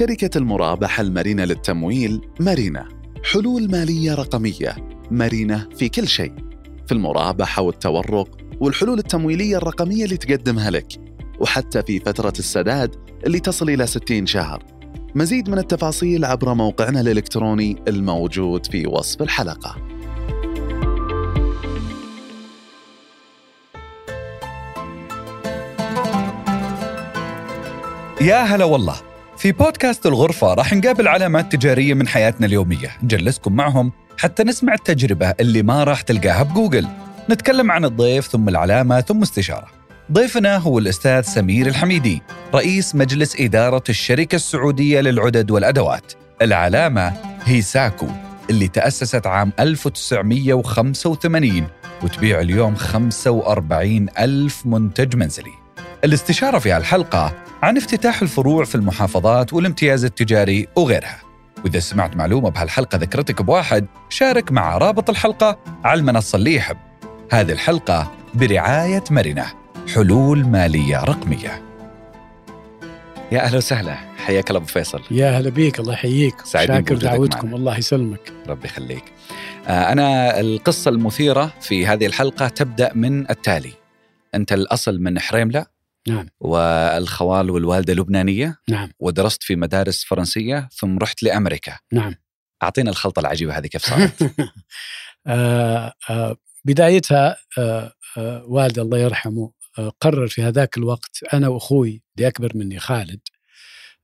شركة المرابحة المرنة للتمويل مارينا. حلول مالية رقمية مرنة في كل شيء. في المرابحة والتورق والحلول التمويلية الرقمية اللي تقدمها لك وحتى في فترة السداد اللي تصل إلى 60 شهر. مزيد من التفاصيل عبر موقعنا الإلكتروني الموجود في وصف الحلقة. يا هلا والله. في بودكاست الغرفة راح نقابل علامات تجارية من حياتنا اليومية. نجلسكم معهم حتى نسمع التجربة اللي ما راح تلقاها بجوجل. نتكلم عن الضيف ثم العلامة ثم استشارة. ضيفنا هو الأستاذ سمير الحميدي رئيس مجلس إدارة الشركة السعودية للعدد والأدوات. العلامة هي ساكو اللي تأسست عام 1985 وتبيع اليوم 45 ألف منتج منزلي. الاستشارة في هالحلقة عن افتتاح الفروع في المحافظات والامتياز التجاري وغيرها. وإذا سمعت معلومة بهالحلقة ذكرتك بواحد شارك مع رابط الحلقة على المنصة اللي يحب. هذه الحلقة برعاية مرنة حلول مالية رقمية. يا أهلا وسهلا. حياك الله أبو فيصل. يا هلا بيك الله يحييك. سعيدين شاكر دعوتكم معنا. الله يسلمك. ربي يخليك. آه، أنا القصة المثيرة في هذه الحلقة تبدأ من التالي. أنت الأصل من حريملة نعم. والخوال والوالدة لبنانية نعم. ودرست في مدارس فرنسية ثم رحت لأمريكا. نعم. أعطينا الخلطة العجيبة هذه كيف صارت؟ آه آه بدايتها آه آه والدي الله يرحمه آه قرر في هذاك الوقت أنا وأخوي اللي اكبر مني خالد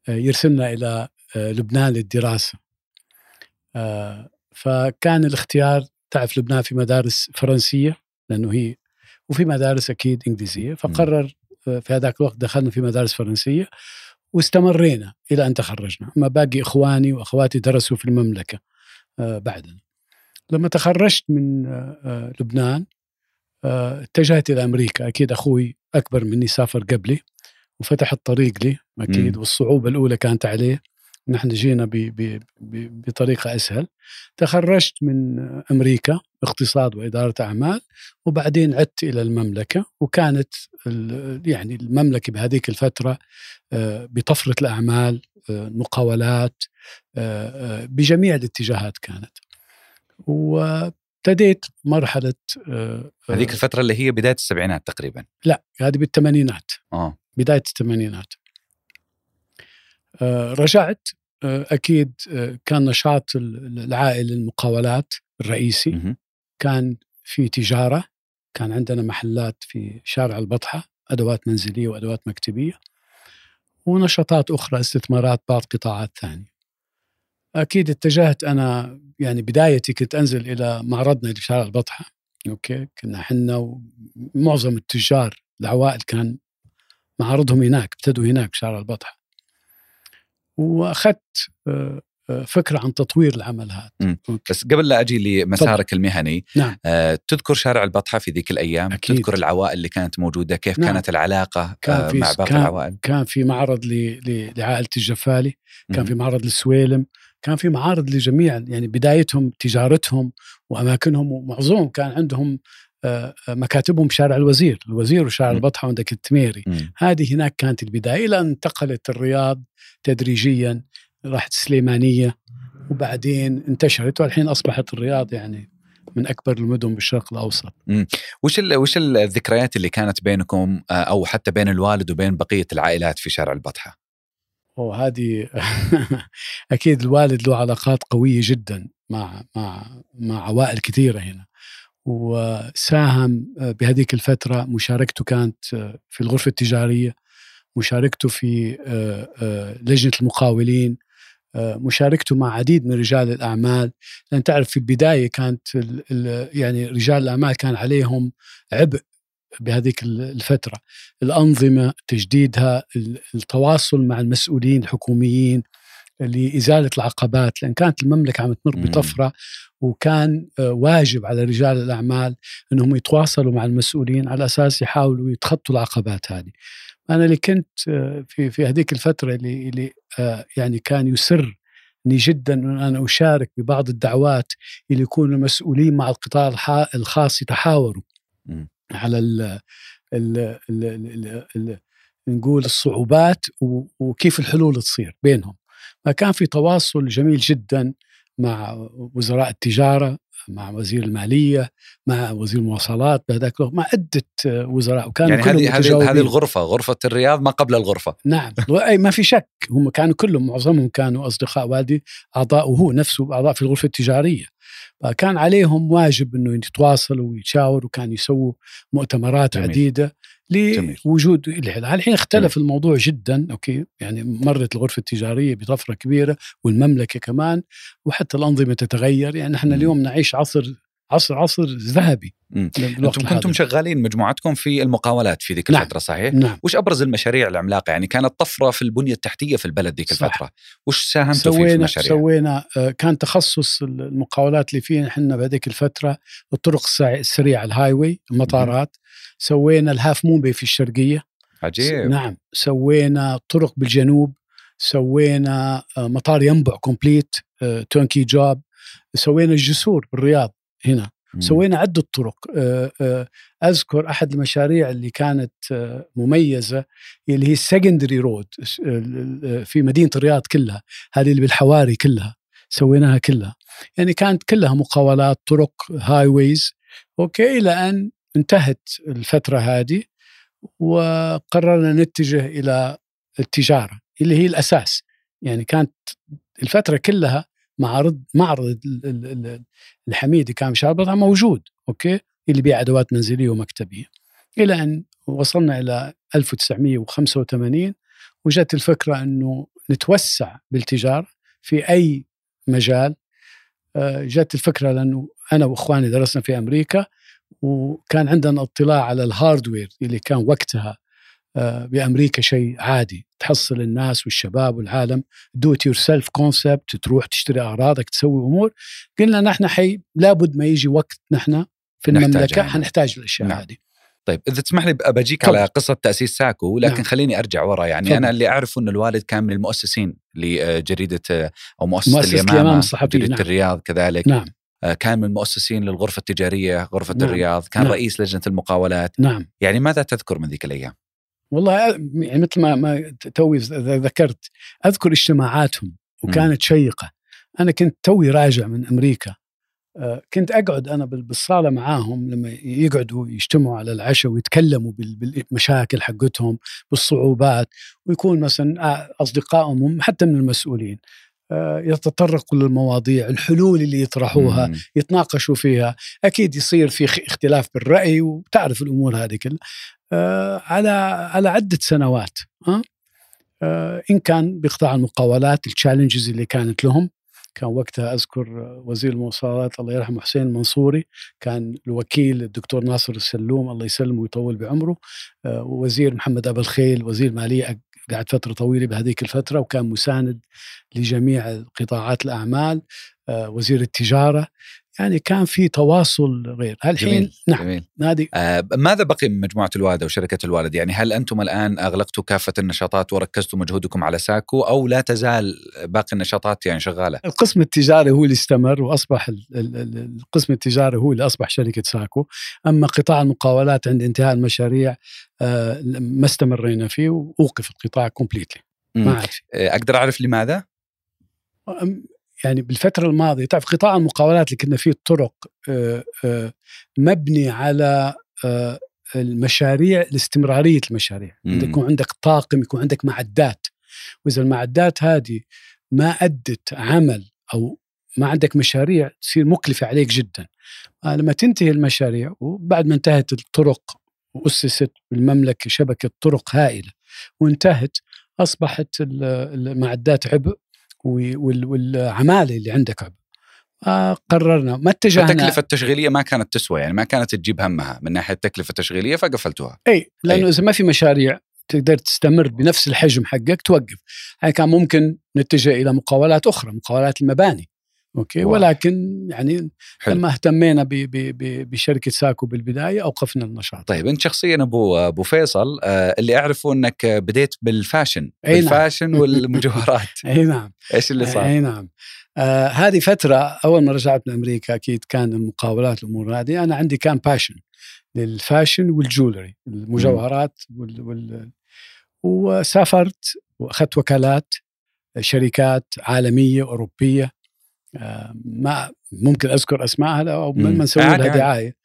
آه يرسلنا إلى آه لبنان للدراسة. آه فكان الاختيار تعرف لبنان في مدارس فرنسية لأنه هي وفي مدارس أكيد إنجليزية فقرر آه، في هذاك الوقت دخلنا في مدارس فرنسية واستمرينا إلى أن تخرجنا. أما باقي إخواني وأخواتي درسوا في المملكة آه، بعدنا. لما تخرجت من آه، آه، لبنان اتجهت إلى أمريكا. أكيد أخوي أكبر مني سافر قبلي وفتح الطريق لي أكيد. والصعوبة الأولى كانت عليه. نحن جينا ب- ب- ب- بطريقة أسهل. تخرجت من أمريكا اقتصاد وإدارة أعمال وبعدين عدت إلى المملكة وكانت يعني المملكة بهذيك الفترة آه، بطفرة الأعمال آه، المقاولات آه، بجميع الاتجاهات كانت. وابتديت آه، هذيك الفترة اللي هي بداية السبعينات تقريبا. لا هذه بالثمانينات. آه. بداية الثمانينات. رجعت آه، أكيد آه، كان نشاط ال- العائلة المقاولات الرئيسي. كان في تجارة كان عندنا محلات في شارع البطحة أدوات منزلية وأدوات مكتبية ونشاطات أخرى استثمارات بعض قطاعات ثانية. أكيد اتجهت أنا يعني بدايتي كنت أنزل إلى معرضنا اللي في شارع البطحة. أوكي كنا حنا ومعظم التجار العوائل كان معارضهم هناك ابتدوا هناك شارع البطحة. وأخذت آه، آه، فكرة عن تطوير العمل هذا مم. بس قبل لا أجي لمسارك المهني نعم. آه، تذكر شارع البطحة في ذيك الأيام أكيد. تذكر العوائل اللي كانت موجودة كيف نعم. كانت العلاقة كان آه، مع باقي كان- العوائل كان في معرض ل- ل- لعائلة الجفالي كان مهم. في معرض للسويلم كان في معارض لجميع يعني بدايتهم تجارتهم وأماكنهم ومعظمهم كان عندهم آه، آه، مكاتبهم بشارع الوزير الوزير وشارع م. البطحة عندك التميري. هذه هناك كانت البداية إلى أن انتقلت الرياض تدريجيا راحت السليمانيه وبعدين انتشرت والحين أصبحت الرياض يعني من أكبر المدن بالشرق الأوسط وش ال- وش الذكريات اللي كانت بينكم آه، أو حتى بين الوالد وبين بقية العائلات في شارع البطحة؟ وهذه أكيد الوالد له علاقات قوية جدا مع مع مع عوائل كثيرة هنا وساهم بهذيك الفترة مشاركته كانت في الغرفة التجارية مشاركته في آه، آه، لجنة المقاولين آه، مشاركته مع عديد من رجال الأعمال. لأن تعرف في البداية كانت يعني رجال الأعمال كان عليهم عبء بهذيك ال- الفترة. الأنظمة تجديدها ال- التواصل مع المسؤولين الحكوميين لإزالة العقبات لأن كانت المملكة عم تمر. بطفرة وكان آه، واجب على رجال الأعمال إنهم يتواصلوا مع المسؤولين على أساس يحاولوا يتخطوا العقبات هذه. أنا اللي كنت آه، في في هذيك الفترة اللي اللي آه، يعني كان يسرني جدا إن أنا أشارك ببعض الدعوات اللي يكون المسؤولين مع القطاع الخاص يتحاوروا. على ال ال ال ال ال ال نقول الصعوبات وكيف الحلول تصير بينهم فكان في تواصل جميل جدا مع وزراء التجارة مع وزير المالية مع وزير المواصلات بهذاك مع عدة وزراء وكانوا يعني كلهم هذه هذه هذه الغرفة غرفة الرياض ما قبل الغرفة. نعم. اي ما في شك هم كانوا كلهم معظمهم كانوا أصدقاء والدي اعضاء وهو نفسه أعضاء في الغرفة التجارية. فكان عليهم واجب إنه يتواصلوا ويتشاوروا وكانوا يسووا مؤتمرات جميل. عديدة لوجود الحين الحين اختلف جميل. الموضوع جدا أوكي؟ يعني مرت الغرفة التجارية بطفرة كبيرة والمملكة كمان وحتى الأنظمة تتغير. يعني إحنا اليوم نعيش عصر عصر عصر ذهبي أنتم كنتم شغالين مجموعتكم في المقاولات في ذيك نعم. الفترة صحيح؟ نعم. وش أبرز المشاريع العملاقة؟ يعني كانت طفرة في البنية التحتية في البلد ذيك الفترة، وش ساهمتوا فيه في المشاريع؟ سوينا آه، كان تخصص المقاولات اللي فينا إحنا بهذيك الفترة الطرق السريعة ال highway المطارات سوينا ال Half Moon في الشرقية. عجيب. نعم. سوينا طرق بالجنوب. سوينا آه، مطار ينبع complete turnkey job. سوينا الجسور بالرياض. هنا. سوينا عدة طرق. آه، آه، أذكر أحد المشاريع اللي كانت آه، مميزة اللي هي ال secondary road في مدينة الرياض كلها هذه اللي بالحواري كلها سويناها كلها. يعني كانت كلها مقاولات طرق highways okay إلى أن انتهت الفترة هذه وقررنا نتجه إلى التجارة اللي هي الأساس. يعني كانت الفترة كلها معرض معرض الحميدي كان شاربطها موجود okay؟ اللي بيع أدوات منزلية ومكتبية. إلى أن وصلنا إلى 1985 وجت الفكرة إنه نتوسع بالتجارة في أي مجال. آه، جت الفكرة لأنه أنا وإخواني درسنا في أمريكا وكان عندنا اطلاع على ال hardware اللي كان وقتها بأمريكا شيء عادي تحصل الناس والشباب والعالم do it yourself concept تروح تشتري أغراضك تسوي أمور قلنا نحن حي لابد ما يجي وقت نحن في المملكة يعني. حنحتاج الأشياء نعم. هذه طيب إذا تسمح لي بجيك على قصة تأسيس ساكو لكن نعم. خليني أرجع ورا يعني طبعا. أنا اللي اعرفه إن الوالد كان من المؤسسين لجريدة أو مؤسسة مؤسسة اليمامة جريدة نعم. الرياض كذلك نعم آه، كان من المؤسسين للغرفة التجارية غرفة نعم. الرياض كان نعم. رئيس لجنة المقاولات نعم يعني ماذا تذكر من ذيك الأيام والله يعني مثل ما ما توي ذكرت أذكر اجتماعاتهم وكانت شيقة. أنا كنت توي راجع من أمريكا. كنت أقعد أنا بالصالة معاهم لما يقعدوا يجتمعوا على العشاء ويتكلموا بالمشاكل حقتهم بالصعوبات ويكون مثلا أصدقائهم حتى من المسؤولين. يتطرقوا للمواضيع الحلول اللي يطرحوها يتناقشوا فيها. أكيد يصير في اختلاف بالرأي وتعرف الأمور هذه كلها. على على عدة سنوات ها آه، إن كان بقطاع المقاولات التشالنجز اللي كانت لهم. كان وقتها أذكر وزير المواصلات الله يرحمه حسين المنصوري كان الوكيل الدكتور ناصر السلوم الله يسلمه ويطول بعمره آه، ووزير محمد أبو الخيل وزير مالية قعد فترة طويلة بهذيك الفترة وكان مساند لجميع قطاعات الأعمال وزير التجارة. يعني كان في تواصل غير. الحين جميل. نعم جميل. نادي. آه ماذا بقي من مجموعة الوالده وشركه الوالد يعني هل أنتم الآن أغلقتوا كافة النشاطات وركزتوا مجهودكم على ساكو أو لا تزال باقي النشاطات يعني شغالة؟ القسم التجاري هو اللي استمر وأصبح القسم التجاري هو اللي أصبح شركة ساكو. أما قطاع المقاولات عند انتهاء المشاريع آه ما استمرينا فيه وأوقف القطاع كومبليتلي ما عاد آه، أقدر أعرف لماذا؟ يعني بالفترة الماضية تعرف قطاع المقاولات اللي كنا فيه الطرق آه، آه، مبني على آه، المشاريع لاستمرارية المشاريع. يكون عندك طاقم يكون عندك معدات. وإذا المعدات هذه ما أدت عمل أو ما عندك مشاريع تصير مكلفة عليك جدا. لما تنتهي المشاريع وبعد ما انتهت الطرق وأسست بالمملكة شبكة طرق هائلة وانتهت أصبحت المعدات عبء والعمالة اللي عندك. آه قررنا ما اتجهنا التكلفه التشغيلية ما كانت تسوى يعني ما كانت تجيب همها من ناحية التكلفة التشغيلية فقفلتوها. إي لأنه أي. إذا ما في مشاريع تقدر تستمر بنفس الحجم حقك توقف. يعني كان ممكن نتجه إلى مقاولات أخرى مقاولات المباني. okay wow. ولكن يعني حلو. لما اهتمينا ب ب ب بشركة ساكو بالبداية أوقفنا النشاط طيب أنت شخصيا أبو أبو فيصل آه اللي أعرفه أنك بديت بال fashion أي نعم. بال fashion نعم. والمجوهرات أي نعم إيش اللي صار؟ أي نعم آه هذه فترة أول ما رجعت من أمريكا أكيد كان المقاولات الأمور هذه أنا عندي كان passion لل fashion وال jewelry المجوهرات وال, وال وسافرت وأخذت وكالات شركات عالمية أوروبية ما ممكن أذكر اسمائها أو مم. ما نسوي لها. دعاية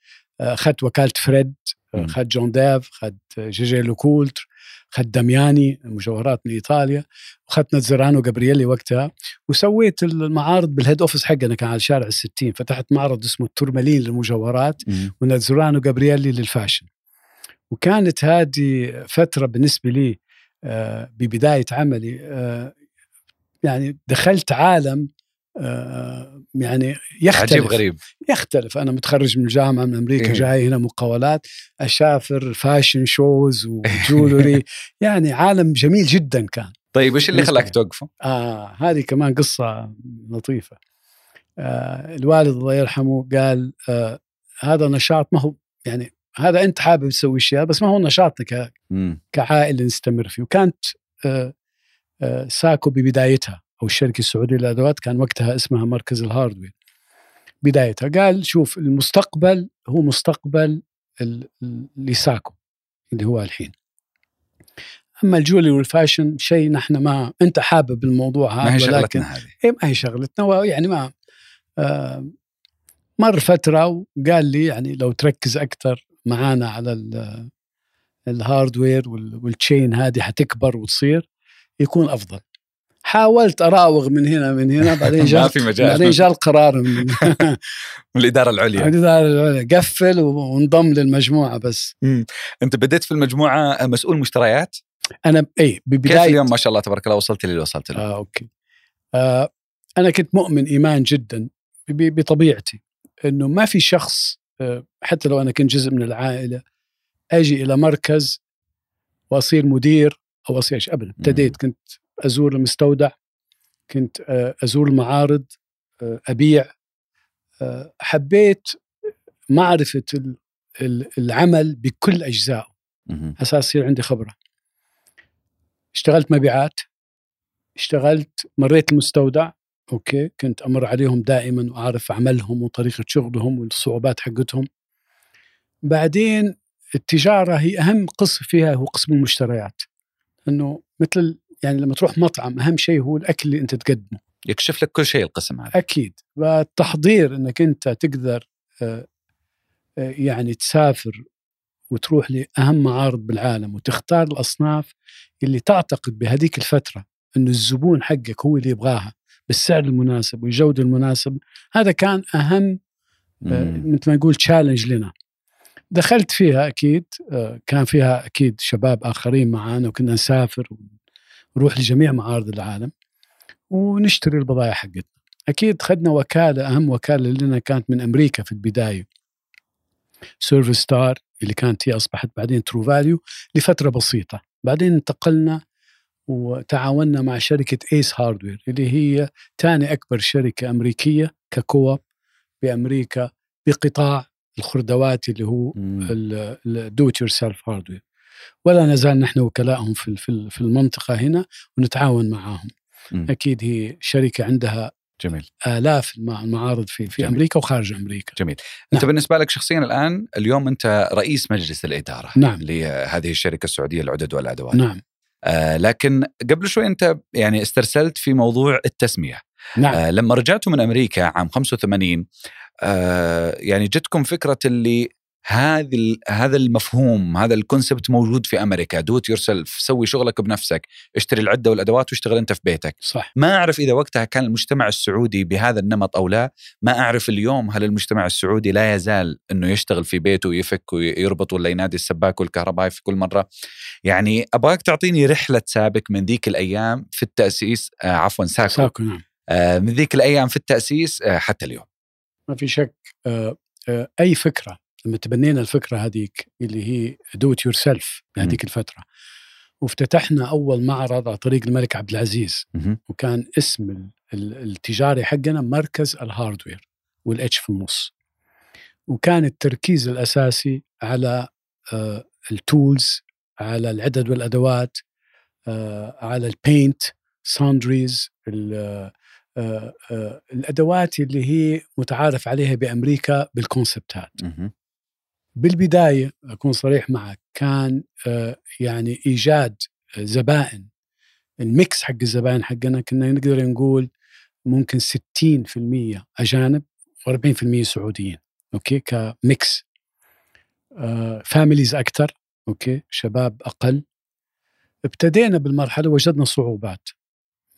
آه، اخذت وكالة فريد. اخذت جون ديف اخذت جيجر لوكولتر اخذت دامياني مجوهرات من إيطاليا واخذت نازارينو جابرييلي وقتها وسويت المعارض بال head office حقنا كان على شارع الستين فتحت معرض اسمه التورمالين للمجوهرات. ونازارينو جابرييلي لل fashion وكانت هذه فترة بالنسبة لي آه، ببداية عملي آه، يعني دخلت عالم آه، يعني يختلف عجيب غريب يختلف أنا متخرج من الجامعة من أمريكا إيه. جاي هنا مقاولات اشافر fashion shows و jewelry يعني عالم جميل جدا كان طيب إيش اللي خلاك. توقفه؟ آه هذه كمان قصة لطيفة آه الوالد الله يرحمه قال آه هذا نشاط ما هو يعني هذا أنت حابب تسوي أشياء بس ما هو نشاطنا ك- مم. كعائلة نستمر فيه وكانت آه آه ساكو ببدايتها أو الشركة السعودية للأدوات كان وقتها اسمها مركز الهاردوير. بدايتها قال شوف المستقبل هو مستقبل ال- ال- لساكو اللي هو الحين. أما ال jewelry وال fashion شيء نحن ما أنت حابب الموضوع هذا ما هي شغلتنا هذه. إيه ما هي شغلتنا ويعني ما آه مر فترة وقال لي يعني لو تركز أكثر معانا على ال- hardware وال- وال chain هذه حتكبر وتصير يكون أفضل. حاولت أراوغ من هنا من هنا بعدين ما جاء في مجال. بعدين جاء القرار من من الإدارة العليا. الإدارة العليا. قفل وانضم للمجموعة بس. أنت بديت في المجموعة مسؤول مشتريات؟ أنا اي كيف ببداية اليوم ما شاء الله تبارك الله وصلت اللي وصلت له؟ آه أوكي. آه أنا كنت مؤمن إيمان جدا بطبيعتي أنه ما في شخص آه حتى لو أنا كنت جزء من العائلة أجي إلى مركز وأصير مدير أو أصير شيء أبدا. ابتديت كنت أزور المستودع كنت آه أزور المعارض آه أبيع آه حبيت ال- العمل بكل أجزائه. مهم. أساس يصير عندي خبرة. اشتغلت مبيعات اشتغلت مريت المستودع أوكي كنت أمر عليهم دائما وأعرف عملهم وطريقة شغلهم والصعوبات حقتهم. بعدين التجارة هي أهم قسم فيها هو قسم المشتريات. إنه مثل يعني لما تروح مطعم أهم شيء هو الأكل اللي أنت تقدمه. يكشف لك كل شيء القسم هذا. أكيد. والتحضير إنك أنت تقدر آه، آه، يعني تسافر وتروح لأهم معارض بالعالم وتختار الأصناف اللي تعتقد بهذيك الفترة إنه الزبون حقك هو اللي يبغاها بالسعر المناسب والجودة المناسب هذا كان أهم آه،. مثل ما نقول تشالنج لنا. دخلت فيها أكيد كان فيها أكيد شباب آخرين معانا وكنا نسافر ونروح لجميع معارض العالم ونشتري البضائع حقتنا. أكيد خدنا وكالة أهم وكالة لنا كانت من أمريكا في البداية. ServiStar اللي كانت هي أصبحت بعدين True Value لفترة بسيطة. بعدين انتقلنا وتعاوننا مع شركة Ace Hardware اللي هي ثاني أكبر شركة أمريكية ك co-op بأمريكا بقطاع الخردوات اللي هو مم. ال do it yourself hardware ولا نزال نحن وكلائهم في في في المنطقة هنا ونتعاون معاهم مم. أكيد هي شركة عندها جميل آلاف المع- المعارض في في جميل. أمريكا وخارج أمريكا جميل نعم. أنت بالنسبة لك شخصيا الآن اليوم أنت رئيس مجلس الإدارة نعم. لهذه الشركة السعودية للعدد والادوات نعم آه لكن قبل شوي أنت يعني استرسلت في موضوع التسمية نعم آه لما رجعتوا من أمريكا عام 85 آه يعني جتكم فكرة اللي هذه هذا المفهوم هذا ال concept موجود في أمريكا. do it yourself سوي شغلك بنفسك. اشتري العدة والأدوات واشتغل أنت في بيتك. صح. ما أعرف إذا وقتها كان المجتمع السعودي بهذا النمط أو لا. ما أعرف اليوم هل المجتمع السعودي لا يزال إنه يشتغل في بيته ويفك ويربط ولا ينادي السباك والكهربائي في كل مرة. يعني أبغاك تعطيني رحلة سابق من ذيك الأيام في التأسيس آه عفوا ساكو. ساكو نعم. آه من ذيك الأيام في التأسيس آه حتى اليوم. ما في شك آه، آه، أي فكرة لما تبنينا الفكرة هذيك اللي هي do it yourself بهذيك الفترة وافتتحنا أول معرض على طريق الملك عبد العزيز مهم. وكان اسم ال- ال- التجاري حقنا مركز ال hardware وال H في النص وكان التركيز الأساسي على آه، ال tools على العدد والأدوات آه، على ال paint sundries الأدوات اللي هي متعارف عليها بأمريكا بال concept ات. بالبداية أكون صريح معك كان آه، يعني إيجاد زبائن. ال mix حق الزباين حقنا كنا نقدر نقول ممكن 60% أجانب و40% سعوديين okay؟ ك mix. آه families أكثر okay؟ شباب أقل. ابتدينا بالمرحلة وجدنا صعوبات.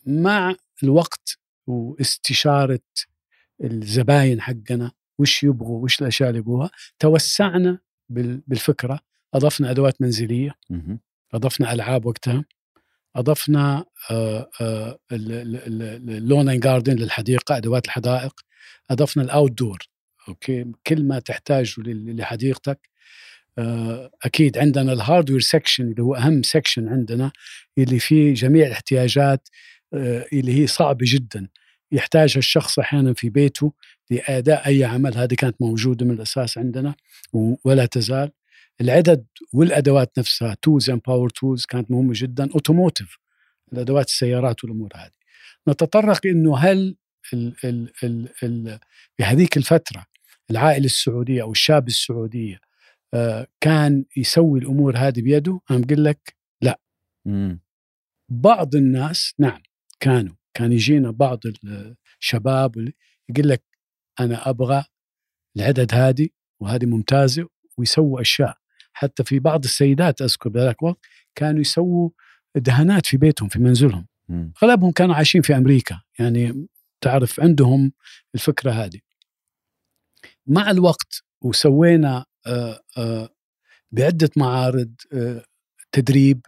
مع الوقت واستشارة الزباين حقنا وش يبغوا وش الأشياء اللي يبغوها. توسعنا بالفكرة. أضفنا أدوات منزلية. أضفنا ألعاب وقتها. أضفنا ال lawn and garden للحديقة أدوات الحدائق. أضفنا ال outdoor okay؟ كل ما تحتاجه لحديقتك. آه، أكيد عندنا ال hardware section اللي هو أهم سكشن عندنا اللي فيه جميع الاحتياجات آه، اللي هي صعبة جدا. يحتاجها الشخص أحيانا في بيته لأداء أي عمل. هذه كانت موجودة من الأساس عندنا ولا تزال. العدد والأدوات نفسها tools and power tools كانت مهمة جدا. automotive الأدوات السيارات والأمور هذه. نتطرق إنه هل ال ال ال ال في هذيك الفترة العائلة السعودية أو الشاب السعودية آه كان يسوي الأمور هذه بيده؟ أنا بقول لك لا. مم. بعض الناس نعم كانوا. كان يجينا بعض الشباب يقول لك أنا أبغى العدد هذه وهذه ممتازة ويسووا أشياء. حتى في بعض السيدات أذكر بذاك الوقت كانوا يسووا دهانات في بيتهم في منزلهم. أغلبهم كانوا عايشين في أمريكا يعني تعرف عندهم الفكرة هذه مع الوقت وسوينا آه، آه، بعدة معارض آه، تدريب.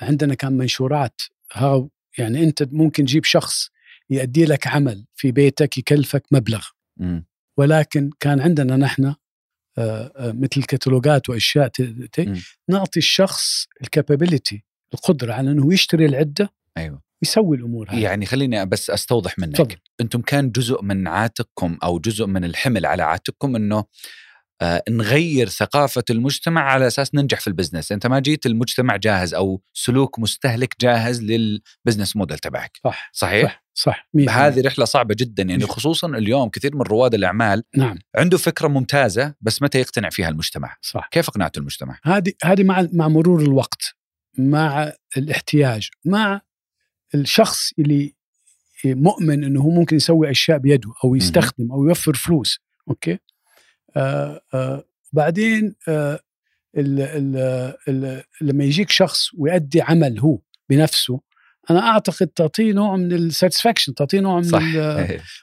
عندنا كان منشورات ها يعني أنت ممكن تجيب شخص يؤدي لك عمل في بيتك يكلفك مبلغ. ولكن كان عندنا نحن مثل كتالوجات وأشياء نعطي الشخص ال capability القدرة على إنه يشتري العدة أيوه. يسوي الأمور هذه. يعني خليني بس أستوضح منك. فضل. أنتم كان جزء من عاتقكم أو جزء من الحمل على عاتقكم إنه آه نغير ثقافة المجتمع على أساس ننجح في ال business. أنت ما جيت المجتمع جاهز أو سلوك مستهلك جاهز لل business model تبعك. صح صحيح؟ صح, صح. هذه رحلة صعبة جدا يعني خصوصا اليوم كثير من رواد الأعمال نعم. عنده فكرة ممتازة بس متى يقتنع فيها المجتمع؟ صح. كيف أقنعته المجتمع؟ هذه هذه مع مع مرور الوقت مع الاحتياج مع الشخص اللي مؤمن إنه هو ممكن يسوي أشياء بيده أو يستخدم أو يوفر فلوس okay؟ آه آه بعدين آه ال ال ال لما يجيك شخص ويؤدي عمل هو بنفسه أنا أعتقد تعطيه نوع من ال satisfaction تعطيه نوع من صح.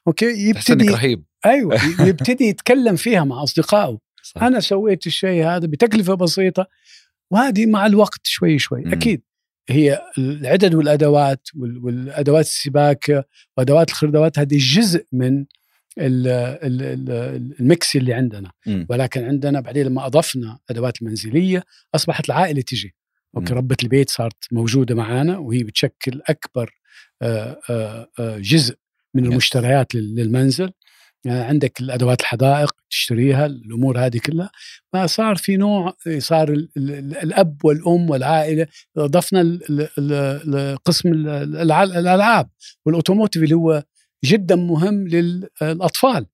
okay يبتدي رهيب. أيوه يبتدي يتكلم فيها مع أصدقائه. صح. أنا سويت الشيء هذا بتكلفة بسيطة وهذه مع الوقت شوي شوي. مم. أكيد هي العدد والأدوات والأدوات السباكة وأدوات الخردوات هذه جزء من ال mix اللي عندنا. م. ولكن عندنا بعدين لما أضفنا أدوات المنزليه أصبحت العائلة تجي. okay ربة البيت صارت موجودة معانا وهي بتشكل أكبر جزء من المشتريات للمنزل. يعني عندك الأدوات الحدائق تشتريها الأمور هذه كلها. فصار في نوع صار الأب والأم والعائلة. أضفنا قسم الألعاب والأوتوموتيف اللي هو جدا مهم للأطفال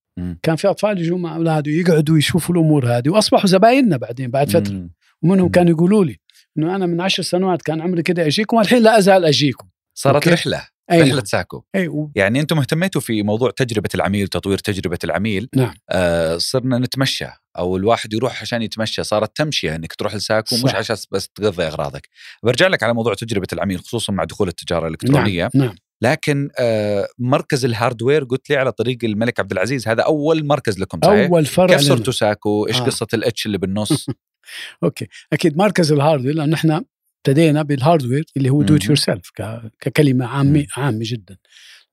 كان في أطفال يجوا مع اولاده يقعدوا يشوفوا الأمور هذه وأصبحوا زبايننا بعدين بعد فترة ومنهم كانوا يقولوا لي إنه أنا من عشر سنوات كان عمري كده أجيكم والحين لا أزال أجيكم صارت okay. رحلة أيوة. رحلة ساكو أيوة. يعني أنتم اهتميتوا في موضوع تجربة العميل تطوير تجربة العميل نعم آه صرنا نتمشى أو الواحد يروح عشان يتمشى صارت تمشيه إنك تروح لساكو صح. مش عشان بس تقضي أغراضك برجع لك على موضوع تجربة العميل خصوصا مع دخول التجارة الإلكترونية نعم. نعم. لكن آه مركز ال hardware قلت لي على طريق الملك عبد العزيز هذا أول مركز لكم صحيح؟ أول فرع كيف صرتوا ساكو؟ إيش آه. قصة ال H اللي بالنص؟ okay أكيد مركز ال hardware لأنه إحنا ابتدينا بال hardware اللي هو do yourself ككلمة عامة عامة جدا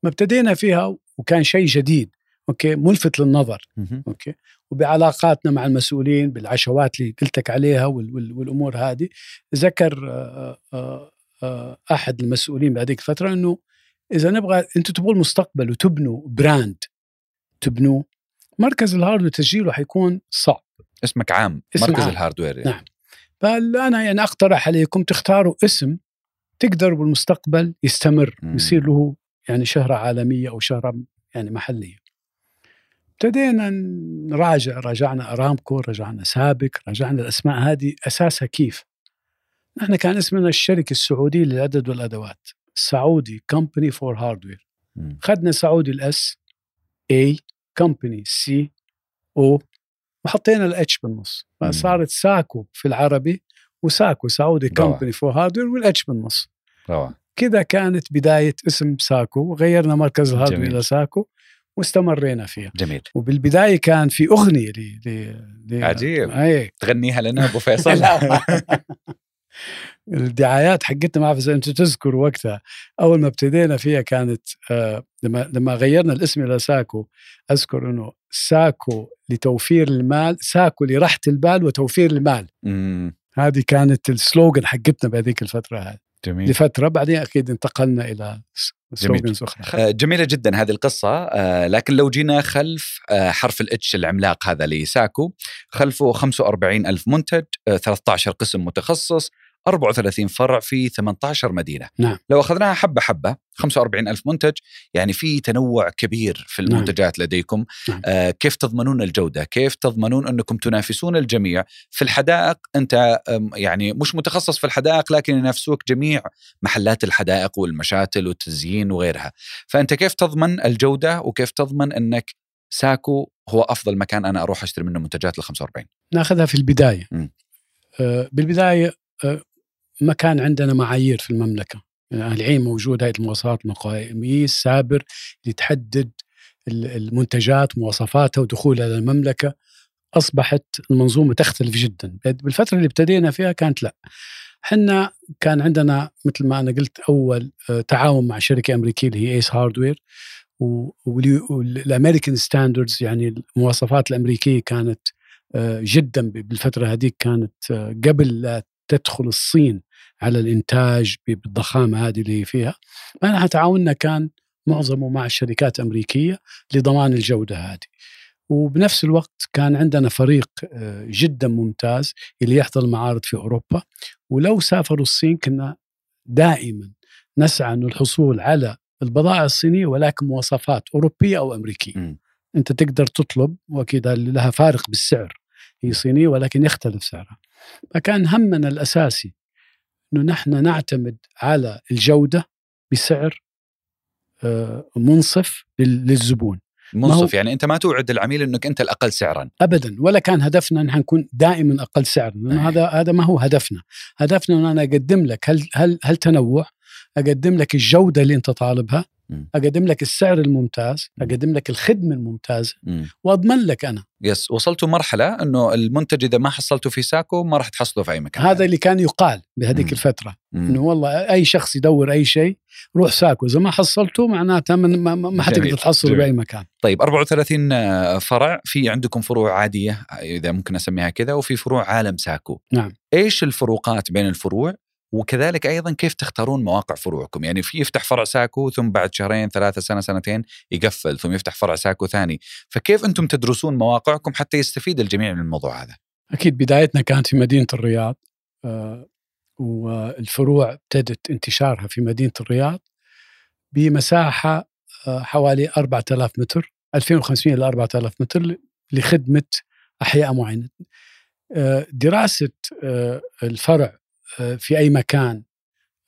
ما ابتدينا فيها وكان شيء جديد أوكي ملفت للنظر أوكي وبعلاقاتنا مع المسؤولين بالعشوات اللي قلتك عليها والأمور هذه ذكر آه، آه، أحد المسؤولين بهذيك الفترة إنه إذا نبغى أنتم تبغوا المستقبل وتبنوا brand تبنوا مركز ال hardware تسجيله حيكون صعب اسمك عام اسم مركز عام. ال hardware يعني. نعم فانا يعني أقترح عليكم تختاروا اسم تقدر بالمستقبل يستمر مم. يصير له يعني شهرة عالمية أو شهرة يعني محلية ابتدينا نراجع راجعنا أرامكو راجعنا سابك راجعنا الأسماء هذه أساسها كيف نحن كان اسمنا الشركة السعودية للعدد والأدوات Saudi Company for Hardware. خدنا Saudi ال SA company CO وحطينا ال H بالنص. فصارت ساكو في العربي وساكو Saudi روعة. Company for Hardware وال H بالنص روعة كذا كانت بداية اسم ساكو وغيرنا مركز ال hardware. إلى ساكو واستمرينا فيها جميل وبالبداية كان في أغنية ل ل عجيب. اي تغنيها لنا أبو فيصل. الدعايات حقتنا ما أعرف إذا أنتم تذكروا وقتها. أول ما ابتدينا فيها كانت آه لما لما غيرنا الاسم إلى ساكو أذكر إنه ساكو لتوفير المال ساكو لراحة البال وتوفير المال. مم. هذه كانت السلوغن حقتنا بهذيك الفترة هذه. جميل. لفترة بعدين أكيد انتقلنا إلى جميل. آه، جميلة جدا هذه القصة آه، لكن لو جينا خلف آه، حرف الإتش العملاق هذا لساكو خلفه 45 ألف منتج آه، 13 قسم متخصص 34 فرع في 18 مدينة نعم. لو أخذناها حبة حبة 45 ألف منتج يعني في تنوع كبير في نعم. المنتجات لديكم نعم. آه، كيف تضمنون الجودة كيف تضمنون أنكم تنافسون الجميع في الحدائق أنت يعني مش متخصص في الحدائق لكن ينافسوك جميع محلات الحدائق والمشاتل والتزيين وغيرها فأنت كيف تضمن الجودة وكيف تضمن أنك ساكو هو أفضل مكان أنا أروح أشتري منه منتجات ال 45 ناخذها في البداية مم. آه بالبداية آه ما كان عندنا معايير في المملكة. يعني الحين موجود هيئة المواصفات مقاييس سابر لتحدد ال- المنتجات مواصفاتها ودخولها للمملكه أصبحت المنظومة تختلف جدا. بالفترة اللي ابتدينا فيها كانت لا. حنا كان عندنا مثل ما أنا قلت أول آه، تعاون مع شركة أمريكية اللي هي Ace Hardware وال American standards يعني المواصفات الأمريكية كانت آه، جدا بالفترة هذيك كانت آه، قبل لا تدخل الصين على الإنتاج بالضخامة هذه اللي هي فيها فاحنا تعاوننا كان معظمه مع شركات امريكيه لضمان الجودة هذه وبنفس الوقت كان عندنا فريق آه، جدا ممتاز اللي يحضر المعارض في أوروبا ولو سافروا الصين كنا دائما نسعى انه الحصول على البضائع الصينية ولكن مواصفات أوروبية أو أمريكية. مم. أنت تقدر تطلب وأكيد لها فارق بالسعر هي صينية ولكن يختلف سعرها. فكان همنا الأساسي إنه نحن نعتمد على الجودة بسعر آه، منصف لل- للزبون. منصف يعني أنت ما توعد العميل إنك أنت الأقل سعرا. ابدا ولا كان هدفنا إن نكون دائما أقل سعر لأنه. هذا هذا ما هو هدفنا. هدفنا إن أنا أقدم لك هل هل هل تنوع؟ أقدم لك الجودة اللي أنت طالبها. أقدم لك السعر الممتاز مم. أقدم لك الخدمة الممتازة مم. وأضمن لك أنا يس وصلتوا مرحلة إنه المنتج إذا ما حصلته في ساكو ما راح تحصله في أي مكان هذا اللي كان يقال بهذيك. الفترة. إنه والله أي شخص يدور أي شيء روح ساكو إذا ما حصلته معناته ما, ما. حتقدر تحصله. بأي مكان طيب 34 فرع في عندكم فروع عادية إذا ممكن أسميها كذا وفي فروع عالم ساكو نعم. إيش الفروقات بين الفروع وكذلك أيضا كيف تختارون مواقع فروعكم؟ يعني في يفتح فرع ساكو ثم بعد شهرين ثلاثة سنة سنتين يقفل ثم يفتح فرع ساكو ثاني. فكيف أنتم تدرسون مواقعكم حتى يستفيد الجميع من الموضوع هذا؟ أكيد بدايتنا كانت في مدينة الرياض آه، والفروع ابتدت انتشارها في مدينة الرياض بمساحة آه، حوالي 4000 متر 2500 إلى 4000 متر لخدمة أحياء معينة. آه، دراسة الفرع في أي مكان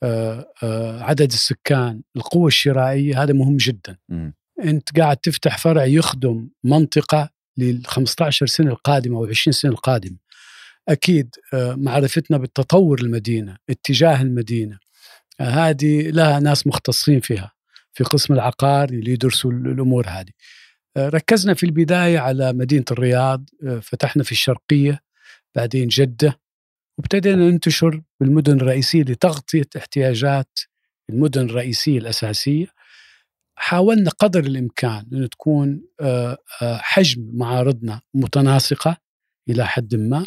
آه، آه، عدد السكان القوة الشرائية هذا مهم جدا. مم. أنت قاعد تفتح فرع يخدم منطقة لل 15 سنة القادمة أو 20 سنة القادمة. أكيد آه، معرفتنا بالتطور المدينة، اتجاه المدينة آه، هذه لها ناس مختصين فيها في قسم العقار اللي يدرسوا الأمور هذه. آه، ركزنا في البداية على مدينة الرياض، آه، فتحنا في الشرقية بعدين جدة وابتدينا ننتشر بالمدن الرئيسية لتغطية احتياجات المدن الرئيسية الأساسية. حاولنا قدر الإمكان انه تكون آه، آه، حجم معارضنا متناسقة إلى حد ما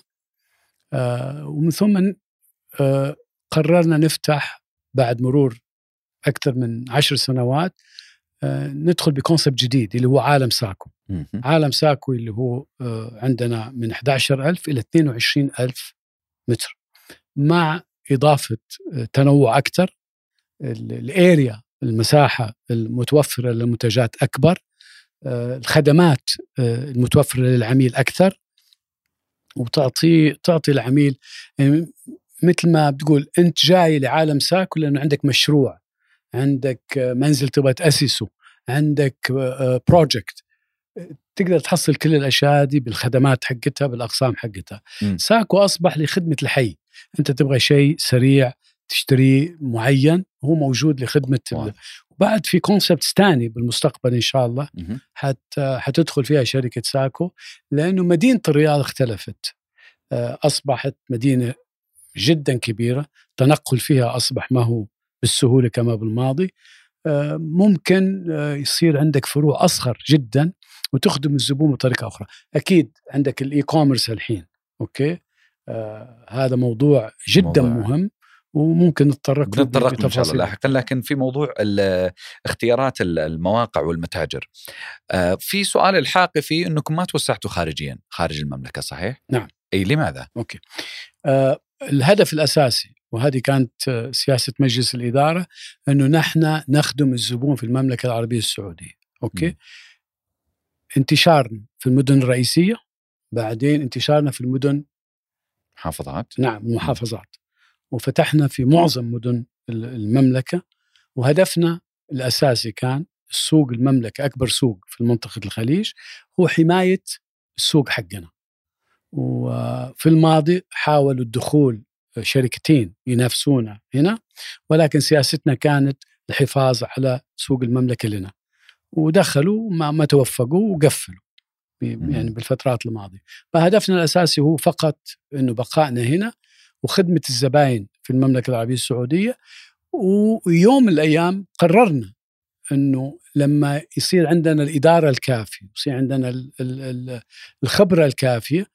آه، ومن ثم قررنا نفتح بعد مرور أكثر من عشر سنوات ندخل بكونسبت جديد اللي هو عالم ساكو. عالم ساكو اللي هو عندنا من 11000 إلى 22000 متر. مع إضافة آه، تنوع أكثر ال- الأريا المساحة المتوفرة للمنتجات أكبر آه، الخدمات آه، المتوفرة للعميل أكثر وتعطي تعطي العميل يعني مثل ما بتقول أنت جاي لعالم ساكو لأنه عندك مشروع؟ عندك منزل تبغى تأسسه؟ عندك project تقدر تحصل كل الأشياء هذه بالخدمات حقتها بالأقسام حقتها. مم. ساكو أصبح لخدمة الحي. أنت تبغى شيء سريع تشتريه معين هو موجود لخدمة. وبعد في concepts ثاني بالمستقبل إن شاء الله. حت حتدخل فيها شركة ساكو. لأنه مدينة الرياض اختلفت. آه، أصبحت مدينة جدا كبيرة. تنقل فيها أصبح ما هو بالسهولة كما بالماضي. آه، ممكن آه، يصير عندك فروع أصغر جدا. وتخدم الزبون بطريقة أخرى أكيد عندك ال e-commerce الحين أوكي آه هذا موضوع جدا موضوع. مهم وممكن نتطرق له بنتطرق إن شاء الله. لاحقا لكن في موضوع اختيارات ال- المواقع والمتاجر آه، في سؤال الحاقي فيه إنكم ما توسعتوا خارجيا خارج المملكة صحيح؟ نعم. إي لماذا؟ أوكي آه الهدف الأساسي وهذه كانت سياسة مجلس الإدارة إنه نحن نخدم الزبون في المملكة العربية السعودية أوكي مم. انتشارنا في المدن الرئيسية بعدين انتشارنا في المدن محافظات. نعم المحافظات وفتحنا في معظم مدن ال- المملكة وهدفنا الأساسي كان السوق المملكة أكبر سوق في منطقة الخليج هو حماية السوق حقنا. وفي الماضي حاولوا الدخول شركتين ينافسونا هنا ولكن سياستنا كانت الحفاظ على سوق المملكة لنا. ودخلوا ما, ما توفقوا وقفلوا. يعني بالفترات الماضية فهدفنا الأساسي هو فقط إنه بقائنا هنا وخدمة الزباين في المملكة العربية السعودية ويوم من الأيام قررنا إنه لما يصير عندنا الإدارة الكافية يصير عندنا ال- ال- ال- الخبرة الكافية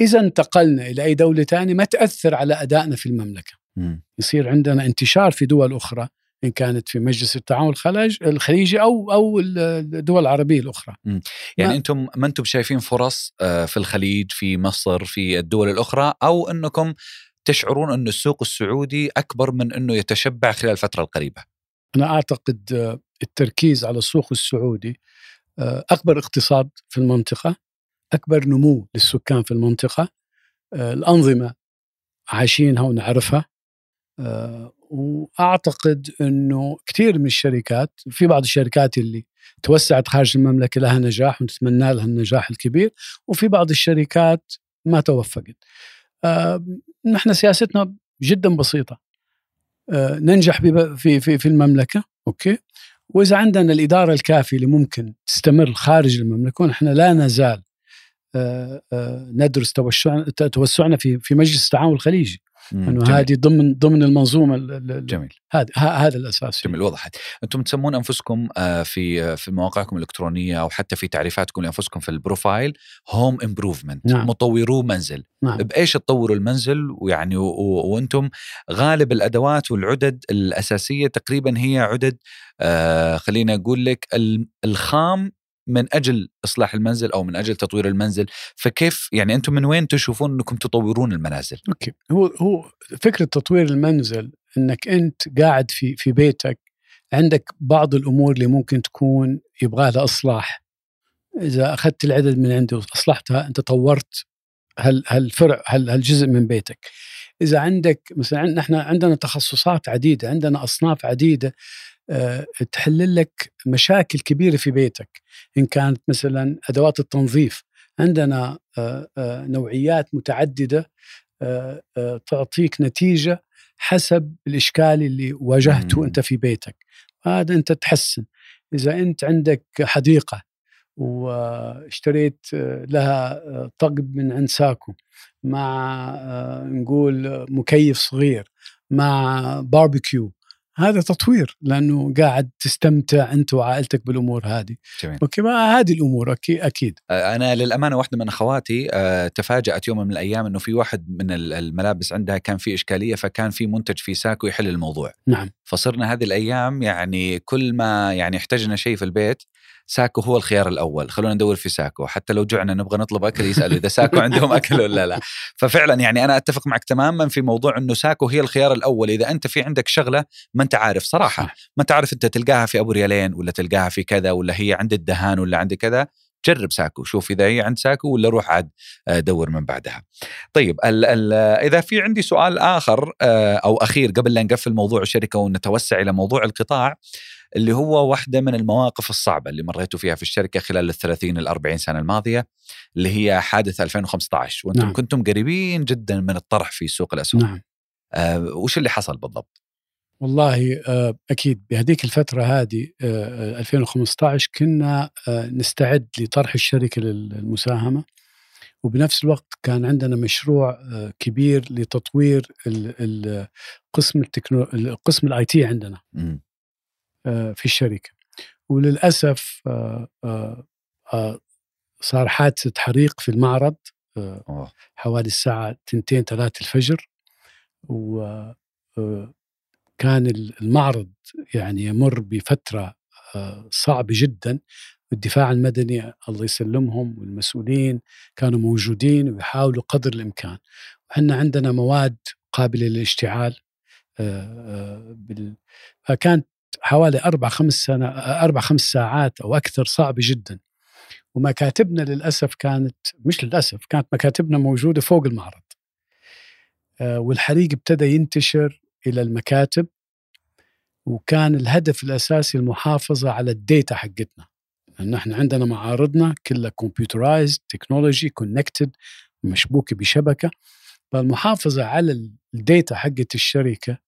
إذا انتقلنا إلى أي دولة ثانية ما تأثر على أدائنا في المملكة مم. يصير عندنا انتشار في دول أخرى إن كانت في مجلس التعاون الخليج الخليجي أو أو الدول العربية الأخرى. يعني ما- أنتم ما أنتم شايفين فرص آه، في الخليج في مصر في الدول الأخرى أو أنكم تشعرون انه السوق السعودي أكبر من أنه يتشبع خلال الفترة القريبة؟ أنا أعتقد آه، التركيز على السوق السعودي آه، أكبر اقتصاد في المنطقة أكبر نمو للسكان في المنطقة الأنظمة عايشينها ونعرفها وأعتقد إنه كثير من الشركات في بعض الشركات اللي توسعت خارج المملكة لها نجاح ونتمنى لها النجاح الكبير وفي بعض الشركات ما توفقت. آه، نحن سياستنا جدا بسيطة آه، ننجح في في في المملكة أوكي وإذا عندنا الإدارة الكافية اللي ممكن تستمر خارج المملكة ونحن لا نزال آه، آه، ندرس توسعنا في في مجلس التعاون الخليجي. انه. هذه ضمن ضمن المنظومة ال- ال- ال- جميل. هذا هذا الأساس. جميل وضحت أنتم تسمون أنفسكم آه، في آه، في مواقعكم الإلكترونية أو حتى في تعريفاتكم لانفسكم في ال profile home improvement نعم. مطورو منزل. نعم. بإيش تطوروا المنزل؟ ويعني وأنتم غالب الأدوات والعدد الأساسية تقريبا هي عدد آه خلينا أقول لك ال- الخام من أجل إصلاح المنزل أو من أجل تطوير المنزل فكيف يعني أنتم من وين تشوفون إنكم تطورون المنازل؟ أوكي. هو هو فكرة تطوير المنزل إنك أنت قاعد في في بيتك عندك بعض الأمور اللي ممكن تكون يبغى لها اصلاح إذا أخذت العدد من عندي وأصلحتها أنت طورت هال هالفرع هال هالجزء من بيتك. إذا عندك مثلا نحن عندنا تخصصات عديدة عندنا أصناف عديدة تحل لك مشاكل كبيرة في بيتك. إن كانت مثلا أدوات التنظيف عندنا آه، آه، نوعيات متعددة آه، آه، تعطيك نتيجة حسب الإشكال اللي واجهته مم. أنت في بيتك. هذا أنت تحسن. إذا أنت عندك حديقة واشتريت آه، لها آه، طقم من عند ساكو مع آه، نقول مكيف صغير مع باربيكيو هذا تطوير لأنه قاعد تستمتع أنت وعائلتك بالأمور هذه. جميل. أوكي ما هذه الأمور أكيد. أكيد أنا للأمانة واحدة من أخواتي تفاجأت يوم من الأيام إنه في واحد من ال- الملابس عندها كان في إشكالية فكان في منتج في ساكو يحل الموضوع. نعم. فصرنا هذه الأيام يعني كل ما يعني احتجنا شيء في البيت ساكو هو الخيار الأول. خلونا ندور في ساكو. حتى لو جعنا نبغى نطلب أكل يسالوا إذا ساكو عندهم أكل ولا لا. ففعلا يعني أنا أتفق معك تماما في موضوع إنه ساكو هي الخيار الأول. إذا أنت في عندك شغلة ما أنت عارف صراحة. ما تعرف أنت تلقاها في أبو ريالين ولا تلقاها في كذا ولا هي عند الدهان ولا عند كذا. جرب ساكو. شوف إذا هي عند ساكو ولا روح عاد آه، دور من بعدها. طيب ال ال إذا في عندي سؤال آخر آه، أو أخير قبل لا نقفل موضوع الشركة ونتوسع إلى موضوع القطاع. اللي هو واحدة من المواقف الصعبة اللي مريتوا فيها في الشركة خلال ال 30 ال 40 سنة الماضية اللي هي حادث 2015 وأنتم نعم. كنتم قريبين جدا من الطرح في سوق الاسهم. نعم. آه وش اللي حصل بالضبط؟ والله آه، أكيد بهذيك الفترة هذه 2015 آه، كنا آه، نستعد لطرح الشركة للمساهمة وبنفس الوقت كان عندنا مشروع كبير لتطوير قسم التكنو قسم الآي تي عندنا في الشركة. وللأسف صار حادثه حريق في المعرض حوالي الساعة 2 3 الفجر. و كان المعرض يعني يمر بفترة آه، صعبة جدا. والدفاع المدني الله يسلمهم والمسؤولين كانوا موجودين ويحاولوا قدر الإمكان. وحنا عندنا مواد قابلة للاشتعال آه، آه، فكانت حوالي أربع خمس سنة أربع خمس ساعات أو أكثر صعبة جدا. ومكاتبنا للأسف كانت مش للأسف كانت مكاتبنا موجودة فوق المعرض. والحريق ابتدى ينتشر إلى المكاتب وكان الهدف الأساسي المحافظة على ال data حقتنا. لأن إحنا عندنا معارضنا كلها computerized technology connected مشبوكة بشبكة. فالمحافظة على الديتا حقت الشركة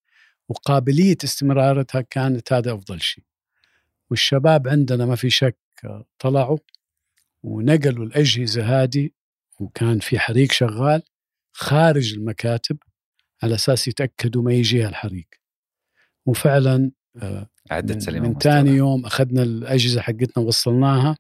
وقابلية استمرارتها كانت هذا أفضل شيء. والشباب عندنا ما في شك طلعوا ونقلوا الأجهزة هذه وكان في حريق شغال خارج المكاتب على أساس يتأكدوا ما يجيها الحريق وفعلا آه، عدت سليمه من ثاني يوم أخذنا الأجهزة حقتنا ووصلناها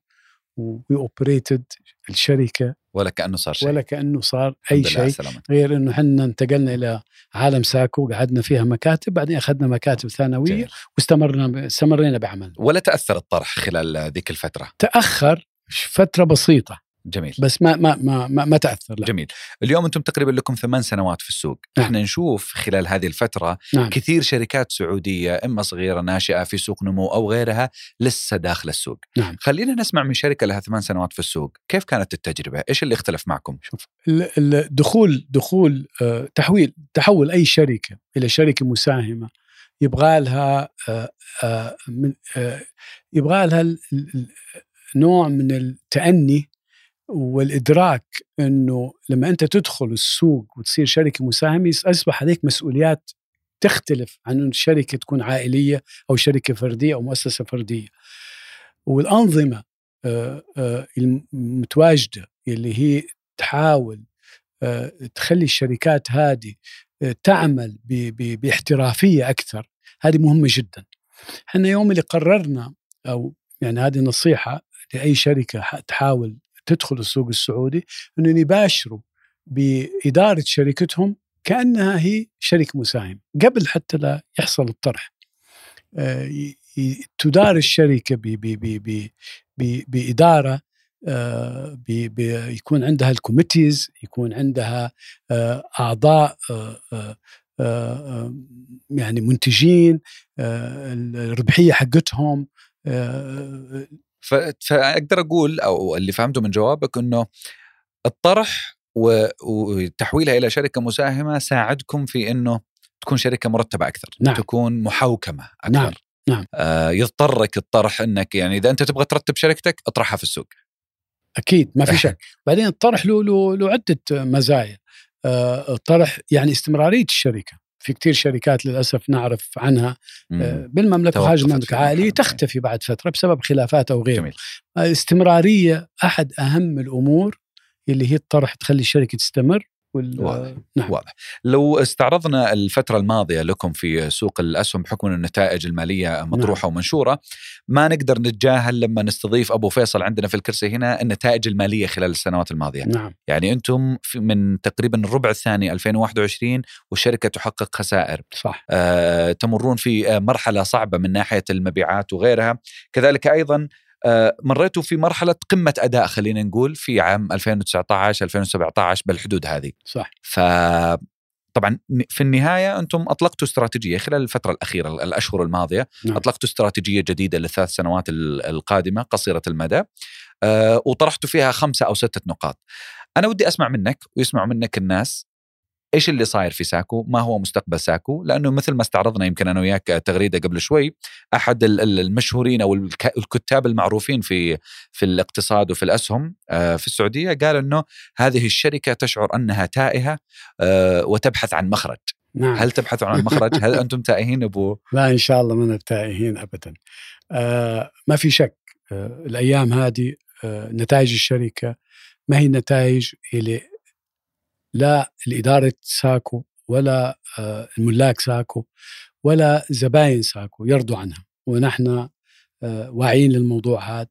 we operated الشركة ولا كأنه صار شيء. ولا كأنه صار أي شيء. غير إنه إحنا انتقلنا إلى عالم ساكو قعدنا فيها مكاتب بعدين أخذنا مكاتب ثانوية جميل. واستمرنا استمرينا بعمل. ولا تأثر الطرح خلال ذيك الفترة؟ تأخر فترة بسيطة. جميل بس ما ما ما ما, ما تأثر لا. جميل اليوم أنتم تقريبا لكم ثمان سنوات في السوق نعم. إحنا نشوف خلال هذه الفترة نعم. كثير شركات سعودية إما صغيرة ناشئة في سوق نمو أو غيرها لسه داخل السوق نعم. خلينا نسمع من شركة لها ثمان سنوات في السوق كيف كانت التجربة إيش اللي اختلف معكم شوف الدخول دخول آه، تحويل تحول أي شركة إلى شركة مساهمة يبغى لها آه، آه، يبغى لها نوع من التأني والإدراك إنه لما أنت تدخل السوق وتصير شركة مساهمة أصبح عليك مسؤوليات تختلف عن شركة تكون عائلية أو شركة فردية أو مؤسسة فردية. والأنظمة المتواجدة اللي هي تحاول تخلي الشركات هذه تعمل باحترافية أكثر هذه مهمة جدا. إحنا يوم اللي قررنا أو يعني هذه نصيحة لأي شركة تحاول تدخل السوق السعودي انه يباشروا بإدارة شركتهم كأنها هي شركه مساهم قبل حتى لا يحصل الطرح. آه، تدار الشركة بإدارة آه، يكون عندها الكوميتيز يكون عندها آه، أعضاء يعني منتجين الربحية حقتهم فأقدر أقول أو اللي فهمته من جوابك إنه الطرح وتحويلها إلى شركة مساهمة ساعدكم في إنه تكون شركة مرتبة أكثر نعم. تكون محوكمة أكثر نعم. نعم. آه يضطرك الطرح إنك يعني إذا أنت تبغى ترتب شركتك اطرحها في السوق أكيد ما في شك بعدين الطرح له له له عدة مزايا آه الطرح يعني استمرارية الشركة في كثير شركات للأسف نعرف عنها. مم. آه، بالمملكة وخارج المملكه عالية تختفي بعد فترة بسبب خلافات أو غيره. الاستمراريه أحد أهم الأمور اللي هي الطرح تخلي الشركة تستمر. واضح. نعم. واضح لو استعرضنا الفترة الماضية لكم في سوق الأسهم بحكم النتائج المالية مطروحة نعم. ومنشورة ما نقدر نتجاهل لما نستضيف أبو فيصل عندنا في الكرسي هنا النتائج المالية خلال السنوات الماضية نعم. يعني أنتم من تقريبا الربع الثاني 2021 والشركة تحقق خسائر صح آه تمرون في مرحلة صعبة من ناحية المبيعات وغيرها كذلك أيضا آه، مريتوا في مرحلة قمة أداء خلينا نقول في عام 2019 2017 بالحدود هذه صح ف طبعا في النهاية أنتم أطلقتوا استراتيجية خلال الفترة الأخيرة الأشهر الماضية نعم. أطلقتوا استراتيجية جديدة للثلاث سنوات القادمة قصيرة المدى آه، وطرحتوا فيها خمسة أو ستة نقاط. أنا ودي أسمع منك ويسمع منك الناس إيش اللي صاير في ساكو؟ ما هو مستقبل ساكو؟ لأنه مثل ما استعرضنا يمكن أنا وياك تغريدة قبل شوي أحد المشهورين أو الكتاب المعروفين في في الاقتصاد وفي الأسهم آه، في السعودية قال إنه هذه الشركة تشعر أنها تائهة آه، وتبحث عن مخرج. نعم. هل تبحثون عن مخرج؟ هل أنتم تائهين أبو؟ لا إن شاء الله ما تائهين ابدا. آه ما في شك آه الأيام هذه آه نتائج الشركة ما هي النتائج اللي لا الإدارة ساكو ولا آه، الملاك ساكو ولا زباين ساكو يرضوا عنها. ونحن آه، واعيين للموضوع هذا.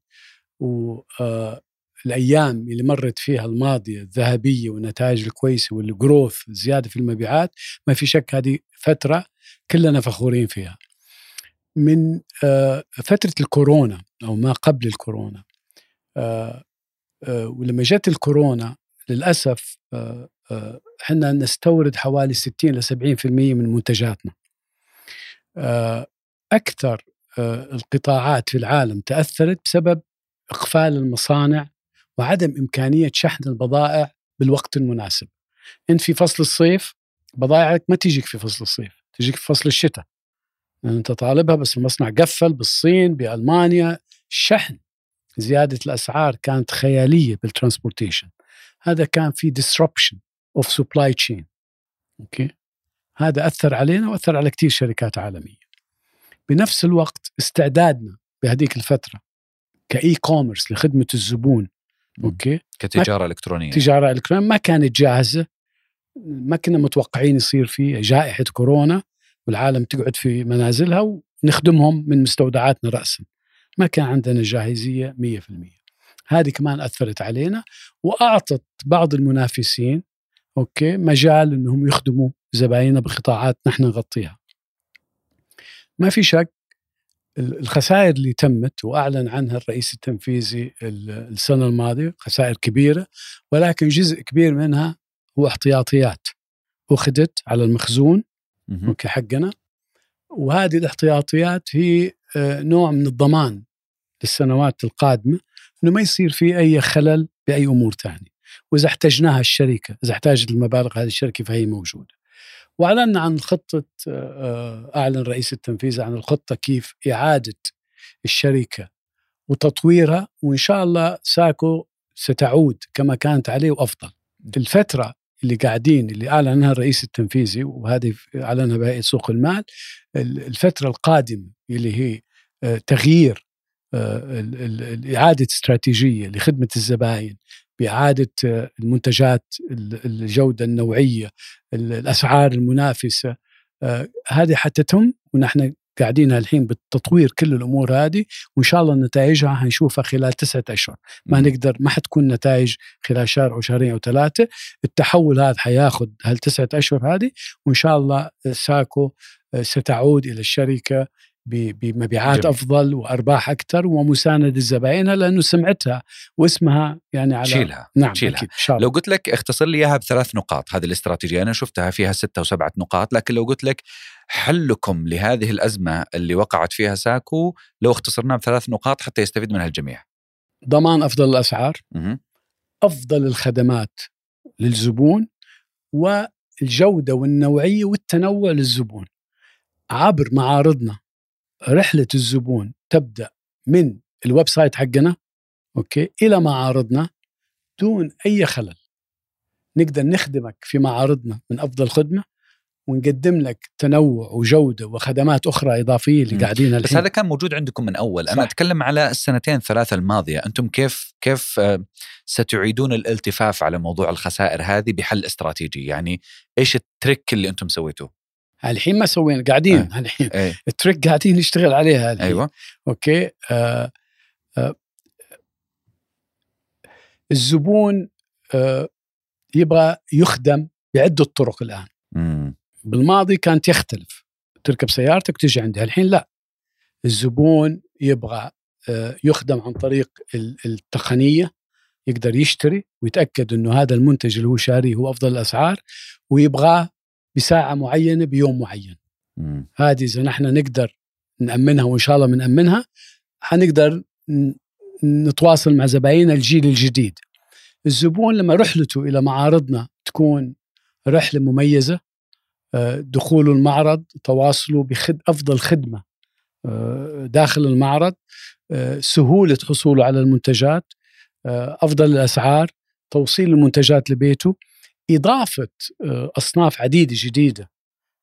والأيام آه، اللي مرت فيها الماضية الذهبية والنتائج الكويسة والجروث الزيادة في المبيعات ما في شك هذه فترة كلنا فخورين فيها. من فترة الكورونا أو ما قبل الكورونا ولما جت الكورونا للأسف إحنا نستورد حوالي 60 ل 70% من منتجاتنا. آه، أكثر آه، القطاعات في العالم تأثرت بسبب إقفال المصانع وعدم إمكانية شحن البضائع بالوقت المناسب. أنت في فصل الصيف بضائعك ما تجيك في فصل الصيف تجيك في فصل الشتاء. أنت طالبها بس المصنع قفل بالصين بألمانيا الشحن زيادة الأسعار كانت خيالية بال transportation. هذا كان في disruption. of supply chain أوكي هذا أثر علينا وأثر على كثير شركات عالمية. بنفس الوقت استعدادنا بهذيك الفترة ك e-commerce لخدمة الزبون okay؟ كتجارة إلكترونية. تجارة إلكترونية. ما كانت جاهزة. ما كنا متوقعين يصير في جائحة كورونا والعالم تقعد في منازلها ونخدمهم من مستودعاتنا راسا. ما كان عندنا جاهزية 100% هذه كمان أثرت علينا وأعطت بعض المنافسين أوكي؟ مجال إنهم يخدموا زبايننا بقطاعات نحن نغطيها. ما في شك الخسائر اللي تمت وأعلن عنها الرئيس التنفيذي السنة الماضية خسائر كبيرة ولكن جزء كبير منها هو احتياطيات. أخذت على المخزون أوكي حقنا. وهذه الاحتياطيات هي آه، نوع من الضمان للسنوات القادمة إنه ما يصير في أي خلل بأي أمور ثانية وإذا احتجناها الشركة إذا احتاجت المبالغ هذه الشركة فهي موجودة. وأعلنا عن خطة آه، أعلن الرئيس التنفيذي عن الخطة كيف إعادة الشركة وتطويرها وإن شاء الله ساكو ستعود كما كانت عليه وأفضل. الفترة اللي قاعدين اللي اعلن عنها الرئيس التنفيذي وهذه أعلنها بهيئة سوق المال الفترة القادمة اللي هي آه، تغيير آه، إعادة استراتيجية لخدمة الزباين باعاده آه، المنتجات الجودة النوعية الأسعار المنافسة آه، هذه حتتم ونحن قاعدين الحين بالتطوير كل الأمور هذه وإن شاء الله نتائجها حنشوفها خلال تسعة أشهر. ما نقدر ما حتكون نتائج خلال شهر أو شهرين أو ثلاثة. التحول هذا حياخذ هالتسعة أشهر هذه وإن شاء الله ساكو آه، ستعود إلى الشركة بمبيعات جميل. أفضل وأرباح أكثر ومساندة زبائنها لأنه سمعتها واسمها يعني على شيلها نعم شيلها. لو قلت لك اختصر لي إياها بثلاث نقاط هذه الاستراتيجية أنا شفتها فيها ستة وسبعة نقاط لكن لو قلت لك حلكم لهذه الأزمة اللي وقعت فيها ساكو لو اختصرناها بثلاث نقاط حتى يستفيد منها الجميع. ضمان أفضل الأسعار م- أفضل الخدمات للزبون والجودة والنوعية والتنوع للزبون عبر معارضنا. رحلة الزبون تبدأ من ال website حقنا okay إلى معارضنا دون أي خلل. نقدر نخدمك في معارضنا من أفضل خدمة ونقدم لك تنوع وجودة وخدمات أخرى إضافية اللي قاعدين الحين بس هذا كان موجود عندكم من أول. صح. أنا أتكلم على السنتين ثلاثة الماضية. أنتم كيف كيف آه، ستعيدون الالتفاف على موضوع الخسائر هذه بحل استراتيجي؟ يعني إيش ال trick اللي أنتم سويتوه؟ الحين ما سوينا قاعدين آه. الحين أيه. ال trick قاعدين نشتغل عليها الحين. أيوه okay آه آه الزبون آه يبغى يخدم بعدة طرق الآن مم. بالماضي كانت يختلف تركب سيارتك تجي عندي الحين لا الزبون يبغى آه يخدم عن طريق التقنية يقدر يشتري ويتأكد إنه هذا المنتج اللي هو شاريه هو أفضل الأسعار ويبغاه بساعة معينة بيوم معين. هذه إذا نحن نقدر نأمنها وإن شاء الله بنامنها حنقدر نتواصل مع زبايننا الجيل الجديد. الزبون لما رحلته إلى معارضنا تكون رحلة مميزة آه، دخوله المعرض تواصله بخد أفضل خدمة آه، داخل المعرض آه، سهولة حصوله على المنتجات أفضل الأسعار توصيل المنتجات لبيته. إضافة أصناف عديدة جديدة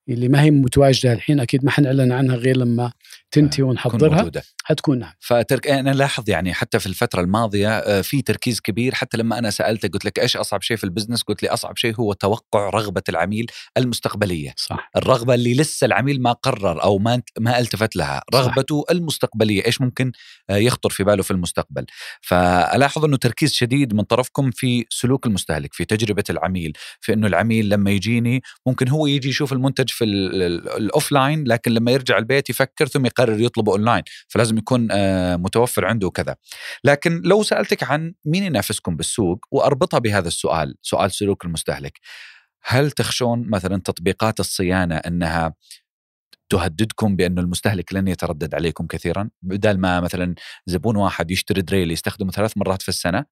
اللي ما هي متواجدة الحين أكيد ما حنعلن عنها غير لما تنتهي ونحضرها. حتكون نعم. فترك أنا لاحظ يعني حتى في الفترة الماضية آه، في تركيز كبير. حتى لما أنا سالتك قلت لك إيش أصعب شيء في ال business؟ قلت لي أصعب شيء هو توقع رغبة العميل المستقبلية. صح. الرغبة اللي لسه العميل ما قرر أو ما ما ألتفت لها. رغبته صح. المستقبلية. إيش ممكن آه، يخطر في باله في المستقبل. فألاحظ إنه تركيز شديد من طرفكم في سلوك المستهلك في تجربة العميل في إنه العميل لما يجيني ممكن هو يجي يشوف المنتج في ال offline لكن لما يرجع البيت يفكر ثم يقرر يطلبه أونلاين فلازم يكون آه، متوفر عنده وكذا. لكن لو سألتك عن مين ينافسكم بالسوق وأربطها بهذا السؤال سؤال سلوك المستهلك هل تخشون مثلا تطبيقات الصيانة أنها تهددكم بأنه المستهلك لن يتردد عليكم كثيرا؟ بدل ما مثلا زبون واحد يشتري دريل يستخدمه ثلاث مرات في السنة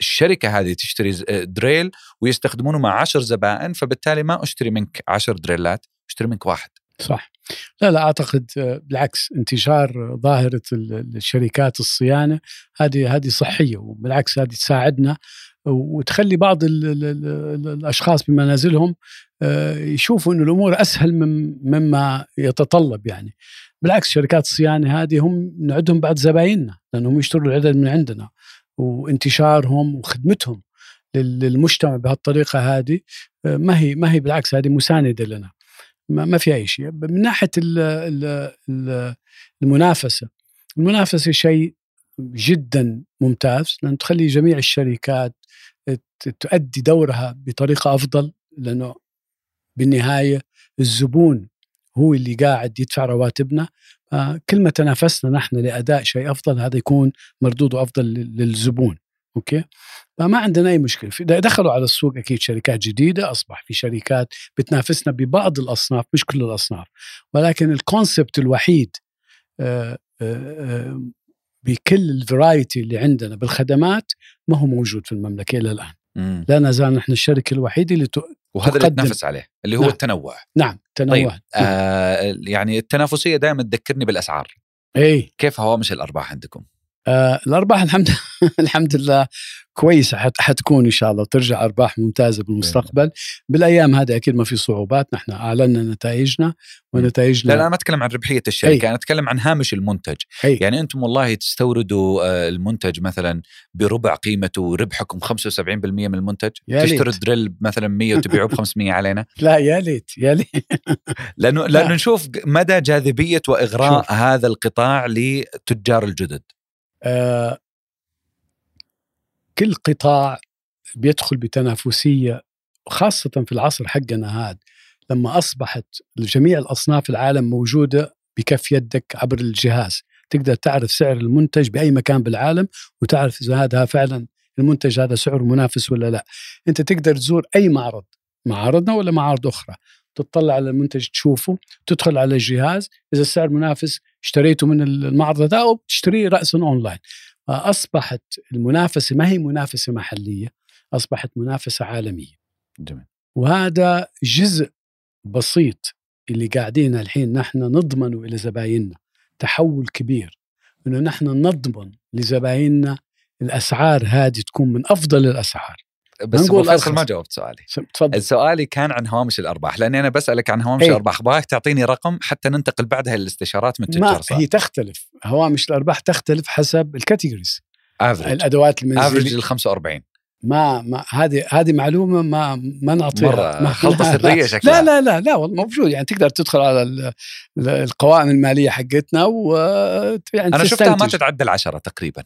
الشركة هذه تشتري دريل ويستخدمونه مع عشر زبائن فبالتالي ما أشتري منك عشر دريلات أشتري منك واحد. صح. لا لا أعتقد آه، بالعكس انتشار ظاهرة الشركات الصيانة هذه هذه صحية وبالعكس هذه تساعدنا وتخلي بعض ال ال ال الأشخاص بمنازلهم آه، يشوفوا انه الأمور أسهل مما يتطلب يعني. بالعكس شركات الصيانة هذه هم نعدهم بعد زبايننا لأنهم يشتروا العدد من عندنا وانتشارهم وخدمتهم للمجتمع بهالطريقة هذه آه، ما هي ما هي بالعكس هذه مساندة لنا. ما, ما في أي شيء. من ناحية ال ال المنافسة. المنافسة شيء جدا ممتاز لأن تخلي جميع الشركات تؤدي دورها بطريقة أفضل لأنه بالنهاية الزبون هو اللي قاعد يدفع رواتبنا. كل ما تنافسنا نحن لأداء شيء أفضل هذا يكون مردوده أفضل للزبون. okay؟ فما عندنا أي مشكلة. دخلوا على السوق أكيد شركات جديدة أصبح في شركات بتنافسنا ببعض الأصناف مش كل الأصناف. ولكن ال concept الوحيد آه، آه، آه، بكل ال variety اللي عندنا بالخدمات ما هو موجود في المملكة إلى الآن. مم. لا نزال نحن الشركة الوحيدة اللي وهذا اللي تنافس عليه اللي هو نعم. التنوع. نعم تنوع طيب. آه يعني التنافسية دائما تذكرني بالأسعار. اي كيف هوامش الأرباح عندكم؟ آه الأرباح الحمد الحمد لله كويسة حت حتكون إن شاء الله وترجع أرباح ممتازة بالمستقبل بالأيام هذه أكيد ما في صعوبات نحن أعلنا نتائجنا ونتائجنا لا لا ما أتكلم عن ربحية الشركة أي. أنا أتكلم عن هامش المنتج أي. يعني أنتم والله تستوردوا آه، المنتج مثلا بربع قيمته ربحكم 75% من المنتج يا تشتروا. الدريل مثلا 100 وتبيعوه ب 500 علينا لا يا ليت يا ليت لأنه لأنه نشوف مدى جاذبية وإغراء شوف. هذا القطاع لتجار الجدد آه كل قطاع بيدخل بتنافسية خاصة في العصر حقنا هذا لما أصبحت جميع الأصناف العالم موجودة بكف يدك عبر الجهاز. تقدر تعرف سعر المنتج بأي مكان بالعالم وتعرف إذا هذا فعلا المنتج هذا سعره منافس ولا لا. أنت تقدر تزور أي معرض معارضنا ولا معارض أخرى. تطلع على المنتج تشوفه تدخل على الجهاز إذا السعر منافس اشتريته من المعرض ده أو تشتريه راسا أونلاين. فأصبحت المنافسة ما هي منافسة محلية؟ أصبحت منافسة عالمية. جميل. وهذا جزء بسيط اللي قاعدين الحين نحن نضمنه إلى زبايننا تحول كبير إنه نحن نضمن لزبايننا الأسعار هذه تكون من أفضل الأسعار. بس فيصل. ما جاوبت سؤالي. تفضل. سؤالي كان عن هوامش الأرباح لأني أنا بسألك عن هوامش إيه. الأرباح. أبغاك تعطيني رقم حتى ننتقل بعدها للاستشارات من التجار هي تختلف. هوامش الأرباح تختلف حسب ال categories average الأدوات average المنزليه ال 45 ما ما هذه هذه معلومة ما ما نعطيها. ما خلطة لا- سرية لا. شكلها. لا لا لا والله موجود. يعني تقدر تدخل على ال- ال- القوائم المالية حقتنا و يعني أنا شفتها ما. تتعدى العشرة تقريبا.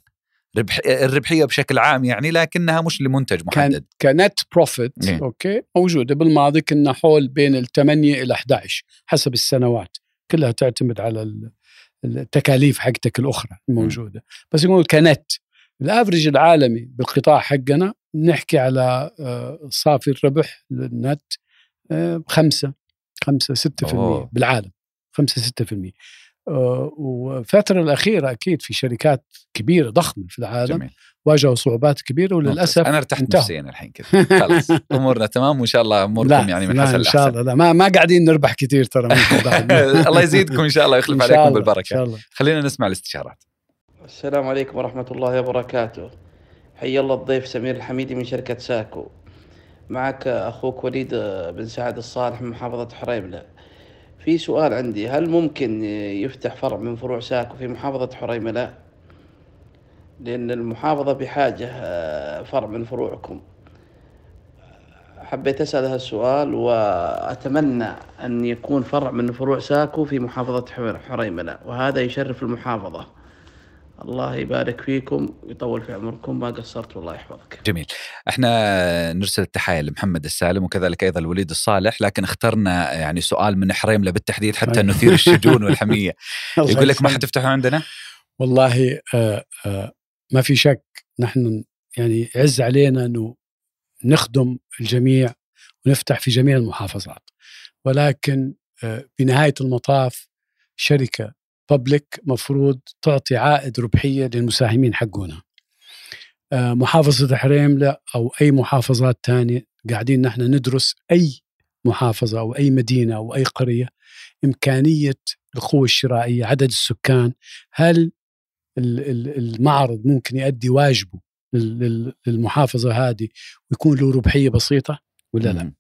ربح الربحية بشكل عام يعني لكنها مش لمنتج كان محدد. ك net profit إيه. okay؟ موجوده بالماضي كنا حول بين ال 8 إلى 11 حسب السنوات. كلها تعتمد على ال- التكاليف حقتك الأخرى الموجودة. بس يقول ك net. ال average العالمي بالقطاع حقنا نحكي على آه، صافي الربح للنت آه، خمسة خمسة ستة في أوه. المية بالعالم. خمسة ستة في المية. آه، والفترة الأخيرة أكيد في شركات كبيرة ضخمة في العالم جميل. واجهوا صعوبات كبيرة وللأسف أنا ارتحت انتهوا. نفسيا الحين كذا. خلاص. أمورنا تمام وإن شاء الله أموركم يعني من لا حسن إن شاء الله. لا ما, ما قاعدين نربح كثير ترى. الله يزيدكم إن شاء الله إن شاء عليكم الله، إن بالبركه شاء الله. خلينا نسمع الاستشارات. السلام عليكم ورحمة الله وبركاته. حي الله الضيف سمير الحميدي من شركة ساكو. معك أخوك وليد بن سعد الصالح من محافظة حريملة. في سؤال عندي هل ممكن يفتح فرع من فروع ساكو في محافظة حريملة لأن المحافظة بحاجة آه، فرع من فروعكم. حبيت أسأل هذا السؤال وأتمنى أن يكون فرع من فروع ساكو في محافظة حر- حريملة وهذا يشرف المحافظة. الله يبارك فيكم ويطول في عمركم ما قصرت والله يحفظك. جميل. إحنا نرسل التحايا لمحمد السالم وكذلك أيضا الوليد الصالح لكن اخترنا يعني سؤال من حريمله بالتحديد حتى أيوة. نثير الشجون والحمية. يقول لك ما. حتفتحوا عندنا؟ والله آه آه ما في شك نحن يعني عز علينا إنه نخدم الجميع ونفتح في جميع المحافظات. ولكن آه بنهاية المطاف شركة بابليك مفروض تعطي عائد ربحية للمساهمين حقنا آه محافظة حريمله أو أي محافظات ثانية قاعدين نحن ندرس أي محافظة أو أي مدينة أو أي قرية إمكانية القوة الشرائية عدد السكان هل ال- ال- المعرض ممكن يؤدي واجبه لل- لل- للمحافظة هذه ويكون له ربحية بسيطة ولا لا؟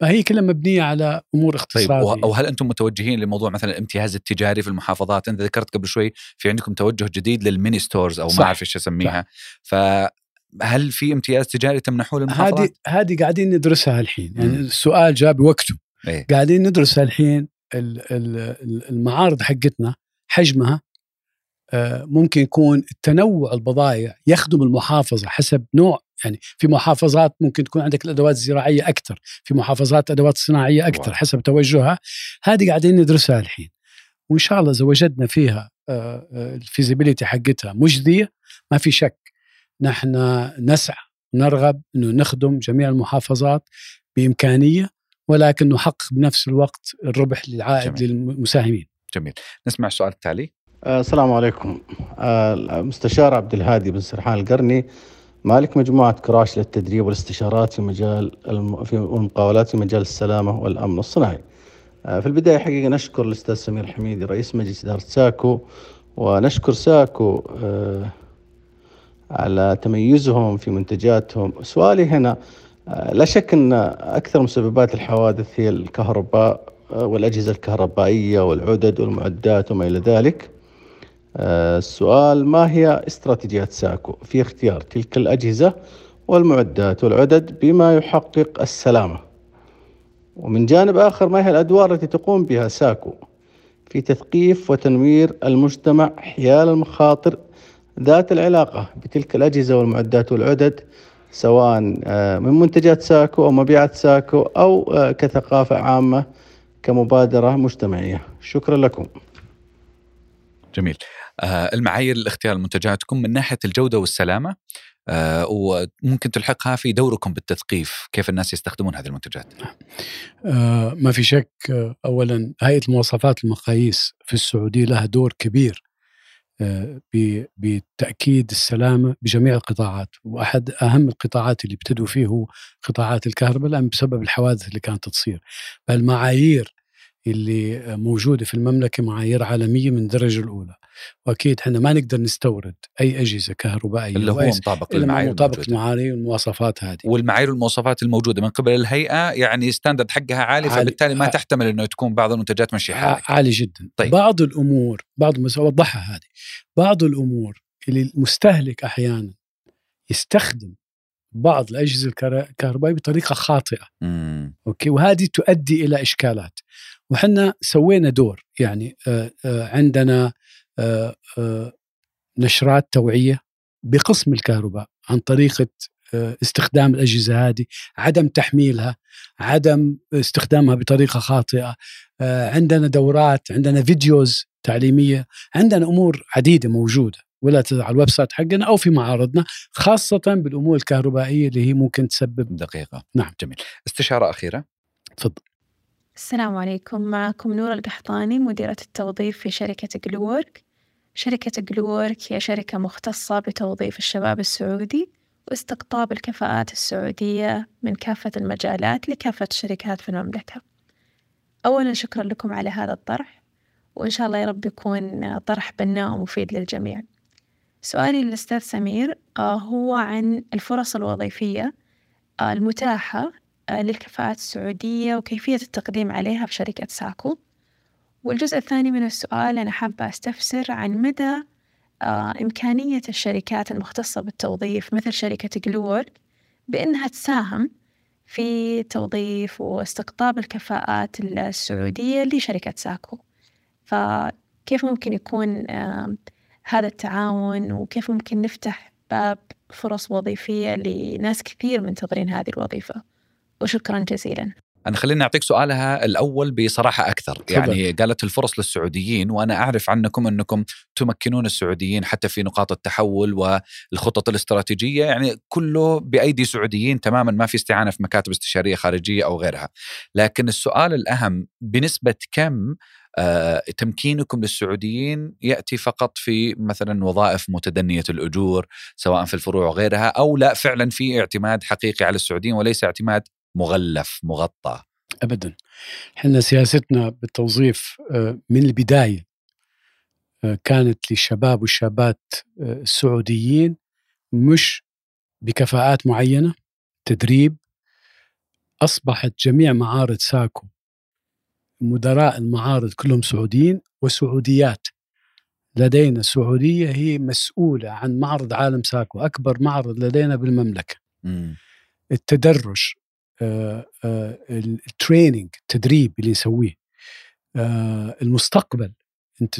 فهي كلها مبنية على أمور طيب اقتصاديه وهل أنتم متوجهين لموضوع مثلا الامتياز التجاري في المحافظات أنت ذكرت قبل شوي في عندكم توجه جديد لل mini stores أو. ما أعرف إيش اسميها فهل في امتياز تجاري تمنحوه للمحافظات؟ هذه هذه قاعدين ندرسها الحين يعني مم. السؤال جاء بوقته إيه؟ قاعدين ندرسها الحين ال- ال- المعارض حقتنا حجمها ممكن يكون التنوع البضائع يخدم المحافظة حسب نوع. يعني في محافظات ممكن تكون عندك الأدوات الزراعية أكثر في محافظات أدوات صناعية أكثر wow. حسب توجهها. هذه قاعدين ندرسها الحين. وإن شاء الله إذا وجدنا فيها آه، آه، الفيزيبيليتي حقتها مجدية ما في شك نحن نسعى نرغب أنه نخدم جميع المحافظات بإمكانية ولكن نحقق بنفس الوقت الربح للعائد جميل. للمساهمين. جميل. نسمع السؤال التالي آه، السلام عليكم. آه، المستشار عبد الهادي بن سرحان القرني. مالك مجموعة كراش للتدريب والاستشارات في مجال. في والمقاولات في مجال السلامة والأمن الصناعي آه، في البداية حقيقة نشكر الأستاذ سمير الحميدي رئيس مجلس إدارة ساكو ونشكر ساكو آه، على تميزهم في منتجاتهم. سؤالي هنا آه، لا شك أن أكثر مسببات الحوادث هي الكهرباء آه، والأجهزة الكهربائية والعدد والمعدات وما إلى ذلك. آه، السؤال ما هي استراتيجيات ساكو؟ في اختيار تلك الأجهزة والمعدات والعدد بما يحقق السلامة. ومن جانب آخر ما هي الأدوار التي تقوم بها ساكو في تثقيف وتنوير المجتمع حيال المخاطر ذات العلاقة بتلك الأجهزة والمعدات والعدد سواء آه، من منتجات ساكو أو مبيعات ساكو أو آه، كثقافة عامة كمبادرة مجتمعية. شكرا لكم. جميل. آه المعايير لاختيار منتجاتكم من ناحية الجودة والسلامة آه وممكن تلحقها في دوركم بالتثقيف كيف الناس يستخدمون هذه المنتجات؟ آه، ما في شك آه، اولا هيئة المواصفات المقاييس في السعودية لها دور كبير آه، ب- بتأكيد السلامة بجميع القطاعات وأحد أهم القطاعات اللي ابتدوا فيه هو قطاعات الكهرباء الان بسبب الحوادث اللي كانت تصير. فالمعايير اللي موجودة في المملكة معايير عالمية من الدرجة الأولى وأكيد إحنا ما نقدر نستورد أي أجهزة كهربائية اللي هو مطابق للمعايير مطابق. المعايير والمواصفات هذه والمعايير والمواصفات الموجودة من قبل الهيئة يعني standard حقها عالي, عالي. فبالتالي ما تحتمل إنه تكون بعض المنتجات مشي حالك ع- عالي جدا طيب. بعض الأمور بعض أوضحها هذه بعض الأمور اللي المستهلك أحيانا يستخدم بعض الأجهزة الكهر- الكهربائية بطريقة خاطئة مم. okay وهذه تؤدي إلى إشكالات وحنا سوينا دور يعني آه، آه، عندنا آه، نشرات توعية بقسم الكهرباء عن طريقة استخدام الأجهزة هذه عدم تحميلها عدم استخدامها بطريقة خاطئة عندنا دورات عندنا videos تعليمية عندنا أمور عديدة موجودة ولا على ال website حقنا أو في معارضنا خاصة بالأمور الكهربائية اللي هي ممكن تسبب. دقيقة. نعم. جميل. استشارة أخيرة. تفضل. السلام عليكم. معكم نور القحطاني مديرة التوظيف في شركة جلوورك شركة جلوورك هي شركة مختصة بتوظيف الشباب السعودي واستقطاب الكفاءات السعودية من كافة المجالات لكافة الشركات في المملكة. أولا شكرا لكم على هذا الطرح وإن شاء الله يا رب يكون طرح بناء ومفيد للجميع. سؤالي للأستاذ سمير آه، هو عن الفرص الوظيفية آه، المتاحة للكفاءات السعودية وكيفية التقديم عليها في شركة ساكو. والجزء الثاني من السؤال أنا حابة أستفسر عن مدى إمكانية الشركات المختصة بالتوظيف مثل شركة جلوورد بأنها تساهم في توظيف واستقطاب الكفاءات السعودية لشركة ساكو. فكيف ممكن يكون هذا التعاون وكيف ممكن نفتح باب فرص وظيفية لناس كثير منتظرين هذه الوظيفة؟ وشكرا جزيلا. أنا خليني أعطيك سؤالها الأول بصراحة أكثر. يعني قالت الفرص للسعوديين وأنا أعرف عنكم أنكم تمكنون السعوديين حتى في نقاط التحول والخطط الاستراتيجية. يعني كله بأيدي سعوديين تماما ما في استعانة في مكاتب استشارية خارجية أو غيرها. لكن السؤال الأهم بنسبة كم آه، تمكينكم للسعوديين يأتي فقط في مثلا وظائف متدنية الأجور سواء في الفروع وغيرها أو لا فعلا في اعتماد حقيقي على السعوديين وليس اعتماد مغلف مغطى. ابدا. إحنا سياستنا بالتوظيف آه، من البداية آه، كانت للشباب والشابات آه، السعوديين مش بكفاءات معينة تدريب. أصبحت جميع معارض ساكو مدراء المعارض كلهم سعوديين وسعوديات. لدينا سعودية هي مسؤولة عن معرض عالم ساكو أكبر معرض لدينا بالمملكة. مم. التدرج آه، آه، ال training التدريب اللي نسويه آه، المستقبل. أنت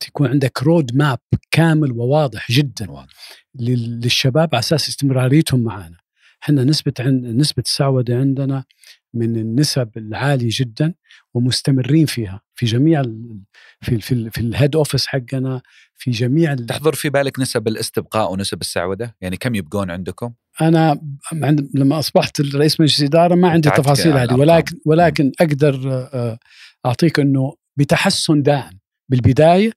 تكون عندك road map كامل وواضح جدا واضح. لل- للشباب على أساس استمراريتهم معنا إحنا نسبة عن نسبة السعودة عندنا من النسب العالية جدا ومستمرين فيها. في جميع ال- في في, ال- في ال head office حقنا في جميع ال- تحضر في بالك نسب الاستبقاء ونسب السعودة؟ يعني كم يبقون عندكم؟ أنا عند لما أصبحت رئيس مجلس اداره ما عندي تعبت تفاصيل على هذه. ولكن ولكن أقدر آه، أعطيك إنه بتحسن دائم. بالبداية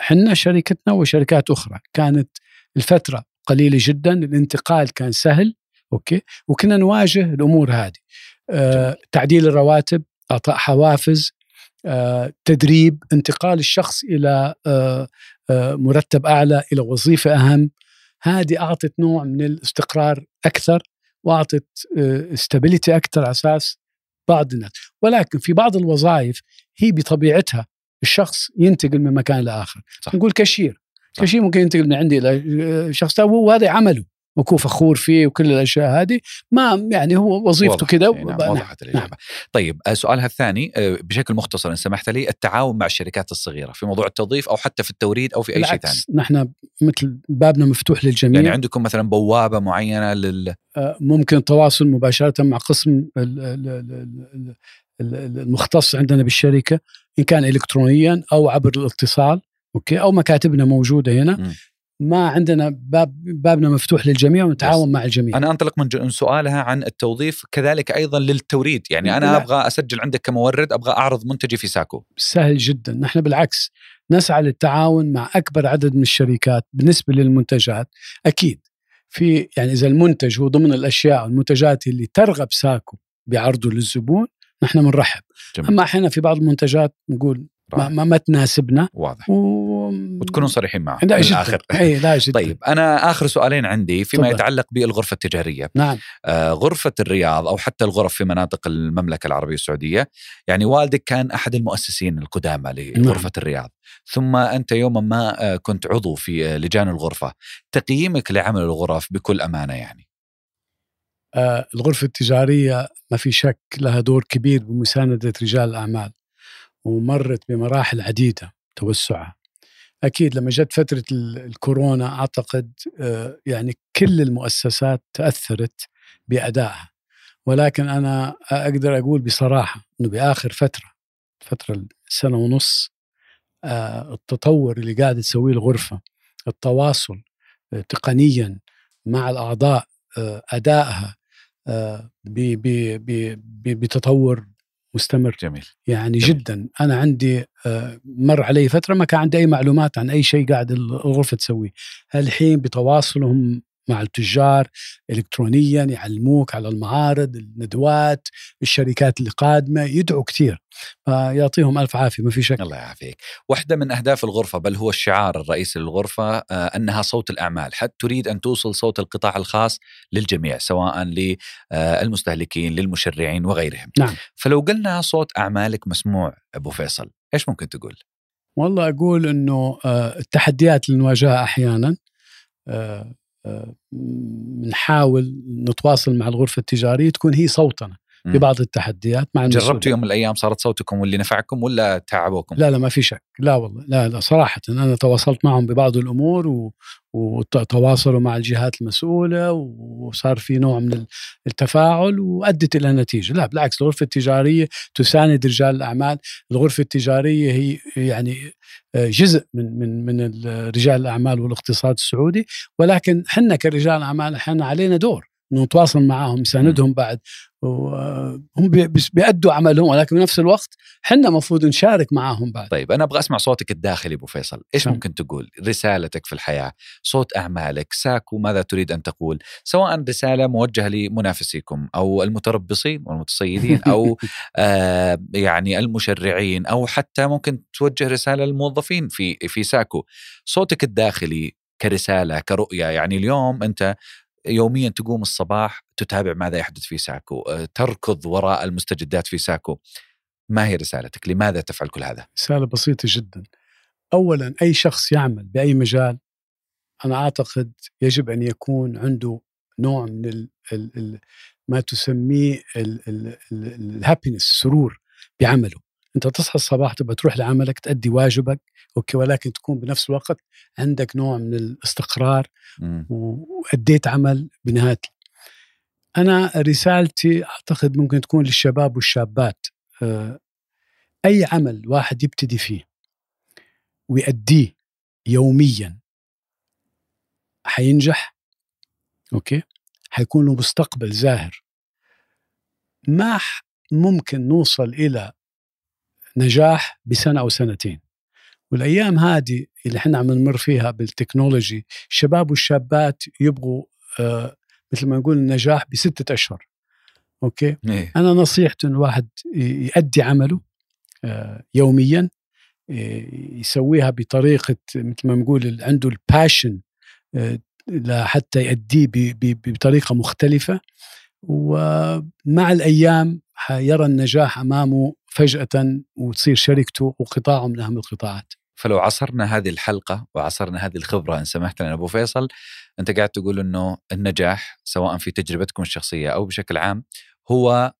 إحنا شركتنا وشركات أخرى. كانت الفترة قليلة جدا الانتقال كان سهل أوكي؟ وكنا نواجه الأمور هذه. آه، تعديل الرواتب إعطاء حوافز آه، تدريب انتقال الشخص إلى آه، آه، مرتب أعلى إلى وظيفة أهم. هذه أعطت نوع من الاستقرار أكثر وأعطت stability أكثر على أساس بعض الناس ولكن في بعض الوظائف هي بطبيعتها الشخص ينتقل من مكان لآخر صح. نقول كاشير صح. كاشير ممكن ينتقل من عندي إلى شخص ثاني وهذا عمله وكون فخور فيه وكل الأشياء هذه. ما يعني هو وظيفته كذا نعم، نعم. وضحت الإجابة طيب آه، سؤالها الثاني آه، بشكل مختصر إن سمحت لي التعاون مع الشركات الصغيرة في موضوع التوظيف أو حتى في التوريد أو في أي شيء ثاني؟ نحن مثل بابنا مفتوح للجميع. يعني عندكم مثلا بوابة معينة لل آه، ممكن التواصل مباشرة مع قسم ال- ال- ال- ال- ال- المختص عندنا بالشركة إن كان إلكترونيا أو عبر الاتصال أوكي أو مكاتبنا موجودة هنا. مم. ما عندنا باب بابنا مفتوح للجميع ونتعاون مع الجميع. أنا أنطلق من سؤالها عن التوظيف كذلك أيضا للتوريد. يعني أنا لا. أبغى أسجل عندك كمورد أبغى أعرض منتجي في ساكو. سهل جدا. نحن بالعكس نسعى للتعاون مع أكبر عدد من الشركات بالنسبة للمنتجات. أكيد في يعني إذا المنتج هو ضمن الأشياء والمنتجات اللي ترغب ساكو بعرضه للزبون نحن بنرحب. جميل. أما أحيانا في بعض المنتجات نقول ما, رائع. ما, ما تناسبنا. واضح. و... وتكونوا صريحين معه لا الآخر. اي لا جدا طيب أنا آخر سؤالين عندي فيما تفضل. يتعلق بالغرفة التجارية. نعم. آه، غرفة الرياض أو حتى الغرف في مناطق المملكة العربية السعودية يعني والدك كان أحد المؤسسين القدامى لغرفة نعم. الرياض. ثم أنت يوما ما آه، كنت عضو في آه، لجان الغرفة. تقييمك لعمل الغرف بكل أمانة يعني؟ آه الغرفة التجارية ما في شك لها دور كبير بمساندة رجال الأعمال. ومرت بمراحل عديدة توسعها. أكيد لما جت فترة ال- الكورونا أعتقد آه يعني كل المؤسسات تأثرت بأدائها. ولكن أنا أقدر أقول بصراحة أنه بآخر فترة فترة سنة ونص آه التطور اللي قاعد تسويه الغرفة التواصل آه تقنيا مع الأعضاء أدائها بتطور مستمر. جميل. يعني جميل. جدا. أنا عندي آه، مر علي فترة ما كان عندي أي معلومات عن أي شيء قاعد الغرفة تسويه. الحين بتواصلهم مع التجار الكترونيا يعلموك على المعارض الندوات الشركات اللي قادمة يدعوا كثير فيعطيهم ألف عافية ما في شك. الله يعافيك. واحدة من أهداف الغرفة بل هو الشعار الرئيسي للغرفة آه، أنها صوت الأعمال. حتى تريد أن توصل صوت القطاع الخاص للجميع سواء للمستهلكين للمشرعين وغيرهم. نعم. فلو قلنا صوت أعمالك مسموع أبو فيصل إيش ممكن تقول؟ والله أقول إنه آه، التحديات اللي نواجهها أحيانا آه، آه، بنحاول نتواصل مع الغرفة التجارية تكون هي صوتنا. مم. في بعض التحديات مع جربتوا. يوم من الأيام صارت صوتكم واللي نفعكم ولا تعبوكم؟ لا لا ما في شك لا والله لا لا صراحة أنا تواصلت معهم ببعض الأمور و... وتواصلوا مع الجهات المسؤولة وصار في نوع من التفاعل وأدت إلى نتيجة لا بالعكس الغرفة التجارية تساند رجال الأعمال الغرفة التجارية هي يعني جزء من من من رجال الأعمال والاقتصاد السعودي ولكن حنا كرجال أعمال حنا علينا دور نتواصل معهم نساندهم بعد وهم بيأدوا عملهم ولكن بنفس الوقت حنا المفروض نشارك معاهم بعد طيب أنا أبغى أسمع صوتك الداخلي أبو فيصل إيش نعم. ممكن تقول؟ رسالتك في الحياة صوت أعمالك ساكو ماذا تريد أن تقول؟ سواء رسالة موجهة لمنافسيكم أو المتربصين والمتصيدين أو آه يعني المشرعين أو حتى ممكن توجه رسالة للموظفين في في ساكو صوتك الداخلي كرسالة كرؤية يعني اليوم أنت يوميا تقوم الصباح تتابع ماذا يحدث في ساكو آه، تركض وراء المستجدات في ساكو ما هي رسالتك؟ لماذا تفعل كل هذا؟ رسالة بسيطة جدا أولا أي شخص يعمل بأي مجال أنا أعتقد يجب أن يكون عنده نوع من ال ال ال ما تسميه ال happiness السرور بعمله أنت تصحى الصباح تبغى تروح لعملك تأدي واجبك أوكي ولكن تكون بنفس الوقت عندك نوع من الاستقرار مم. وأديت عمل بنهاية أنا رسالتي أعتقد ممكن تكون للشباب والشابات آه، أي عمل واحد يبتدي فيه ويأديه يوميا حينجح أوكي حيكون له مستقبل زاهر ما ح- ممكن نوصل إلى نجاح بسنة أو سنتين. والأيام هذه اللي إحنا عم نمر فيها بال technology الشباب والشابات يبغوا آه مثل ما نقول النجاح بستة أشهر. أوكي؟ إيه. أنا نصيحتي إن الواحد ي- يأدي عمله آه، يوميا آه، يسويها بطريقة مثل ما نقول عنده ال passion حتى يأديه ب- ب- بطريقة مختلفة. ومع الأيام حيرى النجاح أمامه فجأة وتصير شركته وقطاعه من أهم القطاعات. فلو عصرنا هذه الحلقة وعصرنا هذه الخبرة إن سمحت لنا أبو فيصل أنت قاعد تقول أنه النجاح سواء في تجربتكم الشخصية أو بشكل عام هو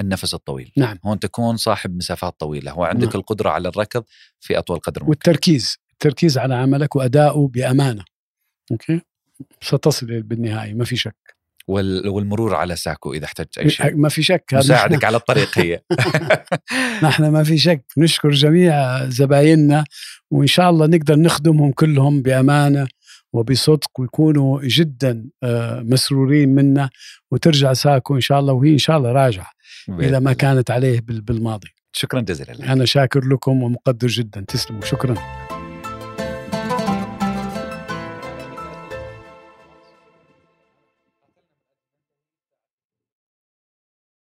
النفس الطويل. نعم. هو أن تكون صاحب مسافات طويلة وعندك نعم. القدرة على الركض في أطول قدر ممكن. والتركيز التركيز على عملك وأداؤه بأمانة. أوكي؟ ستصل بالنهاية ما في شك. والمرور على ساكو إذا احتجت أي شيء. ما في شك مساعدك على الطريق هي نحن ما في شك نشكر جميع زبايننا وإن شاء الله نقدر نخدمهم كلهم بأمانة وبصدق ويكونوا جدا آه، مسرورين منا وترجع ساكو إن شاء الله وهي إن شاء الله راجعة إلى ما كانت عليه بال- بالماضي. شكرا جزيلا لك. أنا شاكر لكم ومقدر جدا. تسلموا. شكرا.